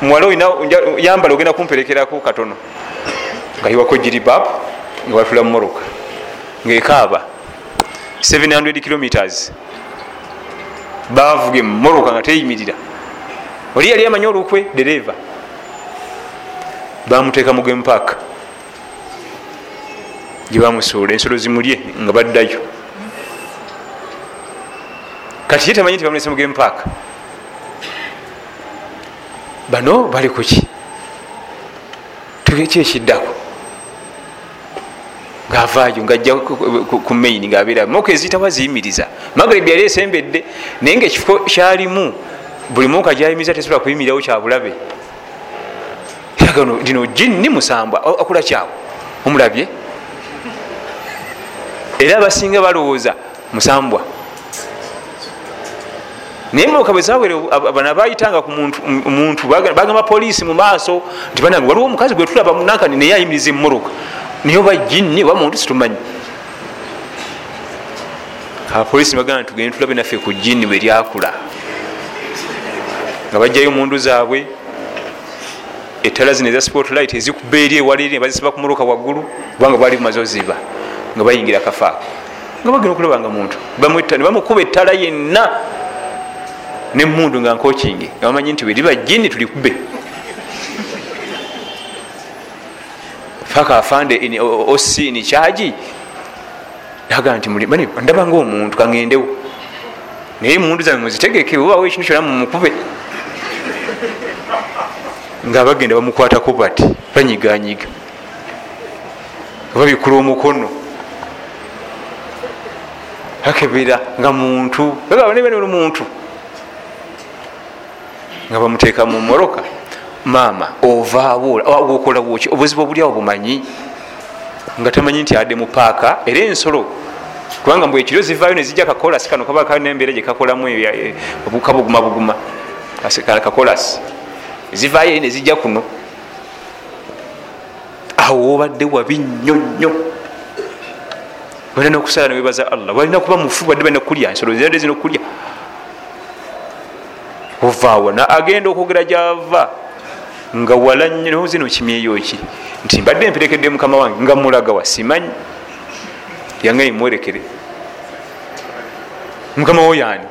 muwala yambala ogenda kumperekerako katono. Nga yiwako jiribab nga watula mumoroka ngaekaaba 700 kilometers. Bavuge mumoroka nga teyimirira. Oli yali amanyi olukwe dereva. Bamuteeka mu game park. Gyebamusuula ensolo zimulye nga baddayo. Kati ye tamanyi nti bamulese mu game park bano bali kuki? Ki ekiddako ngaavaayo ngaajja ku main ngaabeera moka ezitawa ziyimiriza magreb yali esembedde naye nga ekifo kyalimu buli moka gyayimiriza tesobola kuyimirirawo kyabulabe gano dino jinni musambwa akula kyawe omulabye? Era abasinga balowooza musambwa naye moka bwe zawere bana bayitanga ku muntu bagamba poliisi mu maaso nti banange waliwo omukazi gwe tulaba munankani naye ayimiriza emmotoka. Naye oba jinni oba muntu situmanyi. Abapoliisi bagamba tugende tulabe naffe ku jinni bwe lyakula. Nga bajjayo mundu zaabwe ettala zino eza spotlight ezikuba eri ewala eri nebazisiba ku muruka waggulu kubanga bwali bumaze oziba nga bayingira kafaako nga bagenda okulaba nga muntu nebamukuba ettala yenna nemundu nga nkokingi nga bamanyi nti weriba jini tulikube faka afande osi ni kyaji naga nti ndaba nga omuntu kaŋendewo naye mundu zange muzitegeke obawo ekintu kyona mumukube. Nga bagenda bamukwatako bati banyiganyiga. Babikula omukono. Akebera nga muntu. Muntu nga bamuteeka mu moroka maama ovaawo okola woki? Obuzibu obulyawo bumanyi? Nga tamanyi nti adde mu paaka era ensolo. Kubanga mbwe ekiro zivaayo nezijja kakolasi kano kaba kanembeera gyekakolamu kabuguma buguma kakolasi zivaayo eri nezijja kuno. Awo obadde wabi nnyo nnyo. Balina okusala newebaza allah. Balina kuba mufu badde balina kulya ensolo zirade zina okulya ovaawo agenda okwogera gyava nga wala nnyo zino kimyeyoki nti mbadde mperekedde mukama wange nga mulagawa simanyi. Yange mwerekere mukama wo yani?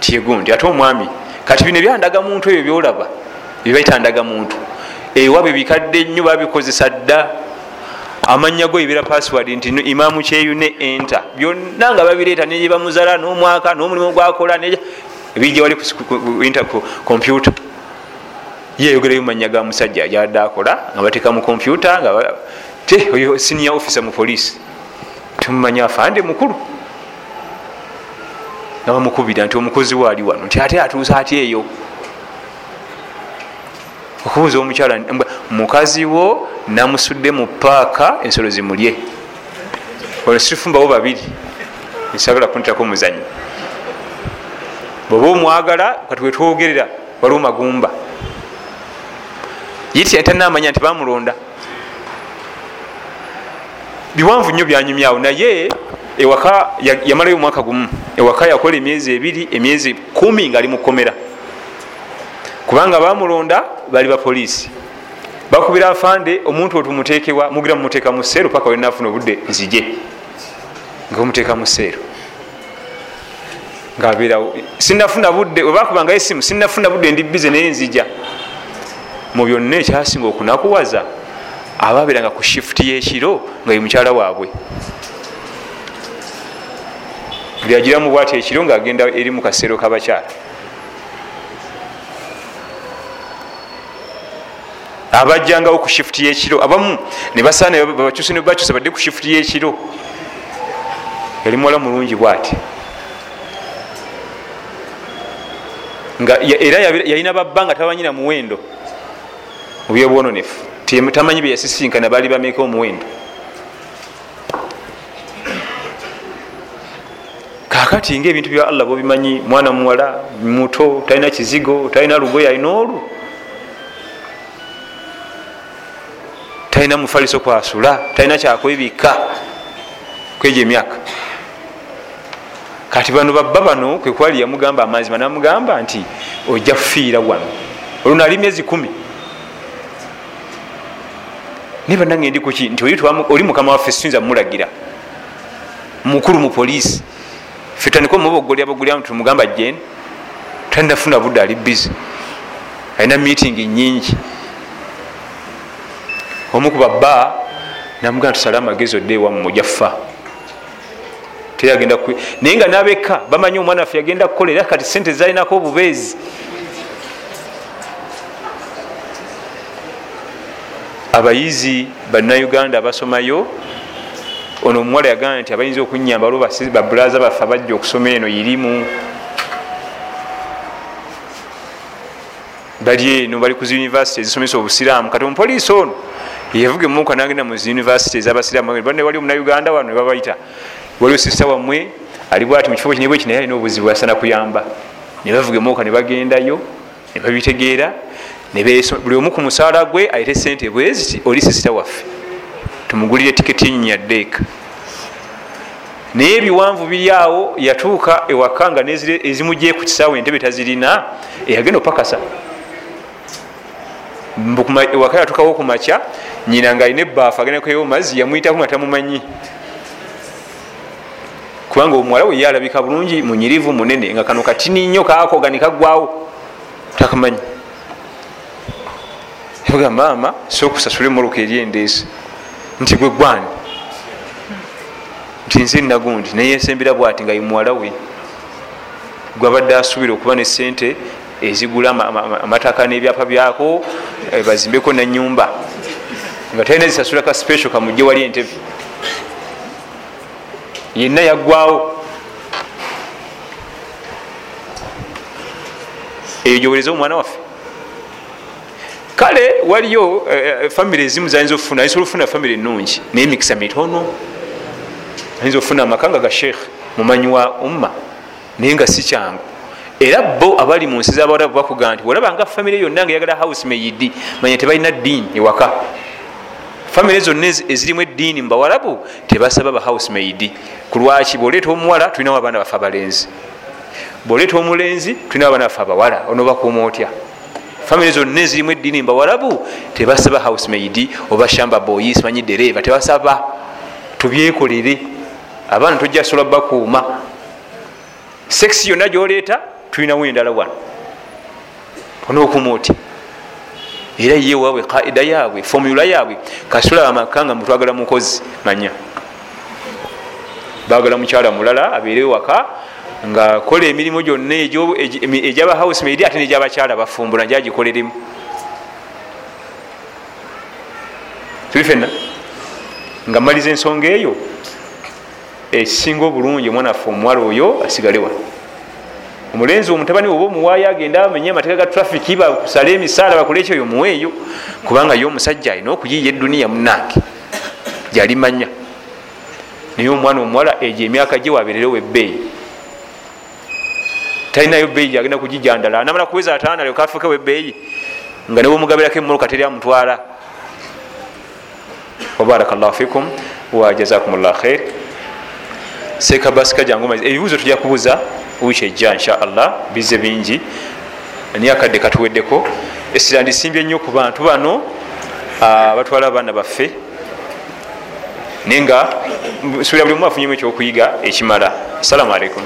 Tyegundi ate omwami kati bino byandaga muntu ebyo byolaba byebaitandaga muntu. Ewabe bikadde nnyo babikozesa dda. Amanya go ebira password nti imamu kyeyu ne enter. Byonna nga babireeta nebamuzala n'omwaka n'omulimu gwakola bijja wali kompyuta yeyogerayo mumanya ga musajja gyadde akola nga bateeka mu kompyuta oyo senior officer mu poliisi tumumanya afande mukulu. Nga bamukubira nti omukozi waali wano nti ate atuusa ati eyo? Okubuuza omukyala mukazi wo namusudde mu paaka ensolo zimulye. Ono sifumbawo babiri nsagala kuntako muzanyo bweoba omwagala kati wetwogerera waliwo magumba. Yiti tanamanya nti bamulonda. Biwanvu nnyo byanyumyawo naye ewaka yamalayo omwaka gumu ewaka yakola emyezi ebiri emyezi kumi ngaali mukomera kubanga bamulonda bali bapoliisi bakubira afande omuntu otumutekewa mugira mumuteeka mu seero paka wenafuna obudde nzije nga bamuteeka mu seero ngaaberawo sinafuna budde webakubangayo esimu sinafuna budde ndi bize naye nzija. Mu byonna ekyasinga okunakuwaza ababeranga ku shifuti y'ekiro nga ye mukyala waabwe. Byagiramu bwati ekiro ngaagenda eri mu kaseero kabakyala. Abajjangawo ku shifuti y'ekiro abamu nebasaana babakyuse nebakyusa badde ku shifuti y'ekiro. Yali muwala mulungi bwati nga era yalina babba nga tabanyina muwendo. Mubyobwononefu tamanyi byeyasisinkana baali bameka omuwendo. Kakati nga ebintu bya allah bobimanyi mwana muwala muto talina kizigo talina lugoye alina olwo talina mufaliso kwasula talina kyakwebika kwejo emyaka kati bano babba bano kwekwali yamugamba amazima namugamba nti ojja kufiira wano. Olwo nali myezi kumi. Naye banange ndi kuki nti oli mukama waffe siyinza mulagira mukulu mu poliisi. Fe tandika omubogolya bogolya tumugamba jen tandafuna budde ali bizi alina meeting nyingi omukuba bba namugamba tusale amagezi odde ewamu ojaffa teyagenda naye nga nabeka bamanyi omwana waffe yagenda kukola era kati sente zalinako obubeezi. Abayizi bannayuganda abasomayo ono omuwala yagamba nti abayinza okunyamba lwo babulaza baffe abajja okusoma eno irimu. Bali eno bali ku zunivesity ezisomesa obusiraamu. Kati omupoliisi ono yavuga emuka nagenda mu zunivesity ezabasiraamu. Wali omunayuganda wano nebabaita waliwo sisita wammwe ali bwati mukifo kinebwe ki naye alina obuzibu asana kuyamba. Nebavuga emuka nebagendayo nebabitegeera buli omu ku musaala gwe ayite sente bweziti oli sisita waffe. Tumugulire tiketi yenyinyadeeka naye ebiwanvu biri awo yatuuka ewaka nga ezimugye ku kisaawe entebe tazirina eyagenda opakasa. Ewaka yatuukawo ku makya nyina nga alina ebaafu agenda kuyewo mazzi yamwyitaku nga tamumanyi kubanga omuwala we yalabika bulungi munyirivu munene nga kano katini nnyo kakogani kaggwawo takamanyi. Ga maama sokusasula emmotoka eri endeesi nti gwe gwani? Nti nze nagundi neyensembera bwati nga yimuwala we. Gwabadde asuubira okuba ne sente ezigula amataka n'ebyapa byako bazimbeko nanyumba nga talina zisasula ka special kamujje wali entebe yenna yaggwawo. Eyo gyowereza omwana waffe. Kale waliyo uh, famiry ezimu zayinza okufuna ayinza olufuna famiry enungi naye emikisa mitono ayinza okufuna amaka nga ga sheikh mumanyi wa umma naye nga si kyangu. Era bo abali mu nsi zabawarabu bakuga nti olabanga famiry yonna nga yagala house maidi manya tebalina ddiini ewaka famiry zonna ezirimu eddiini mu bawarabu tebasaba ba house maidi kulwaki bwoleeta omuwala tulinawo abaana baffe abalenzi. Bwoleeta omulenzi tulinawo abaana baffe abawala onobakuuma otya? Famiry zonna ezirimu eddiini mbawarabu tebasaba housemaid oba shamba boyi simanyi dereva tebasaba. Tubyekolere. Abaana tojja sola bakuuma. Sekisi yonna gyoleeta tulinawo endala wano. Onaokuma otya era ye waabwe kaida yaabwe fomula yaabwe kasula amaka nga mutwagala mukozi manya. Bagala mukyala mulala abeere waka nga kola emirimu gyonna egyaba housemaid ate negyabakyala bafumbula njagikoleremu tuli fenna nga maliza ensonga eyo ekisinga obulungi omwana waffe omuwala oyo asigalewa omulenzi omutabani oba omuwaayo agenda amenye amateeka ga trafiki bakusala emisaala bakole ekyo yo muweeyo kubanga ye omusajja alina okuyiiya eduniya munange gyalimanya naye omwana omuwala egyo emyaka gye wabeererewo ebbeeyi. Talinayo beeyi gyagenda kugijandala namala kuweza ataana alyoka afukewo ebbeeyi nga nebwomugabirako emmotoka teri amutwala wabaraka llahu fikum wa jazakum llah khair sekabasika jangu ebibuuzo tujja kubuza wiiki ejja insha allah bize bingi. Naye akadde katuweddeko esira ndisimbye nnyo ku bantu bano batwala abaana baffe. Naye nga nsubira buli omu afunyemu ekyokuyiga ekimala. Assalamu alaikum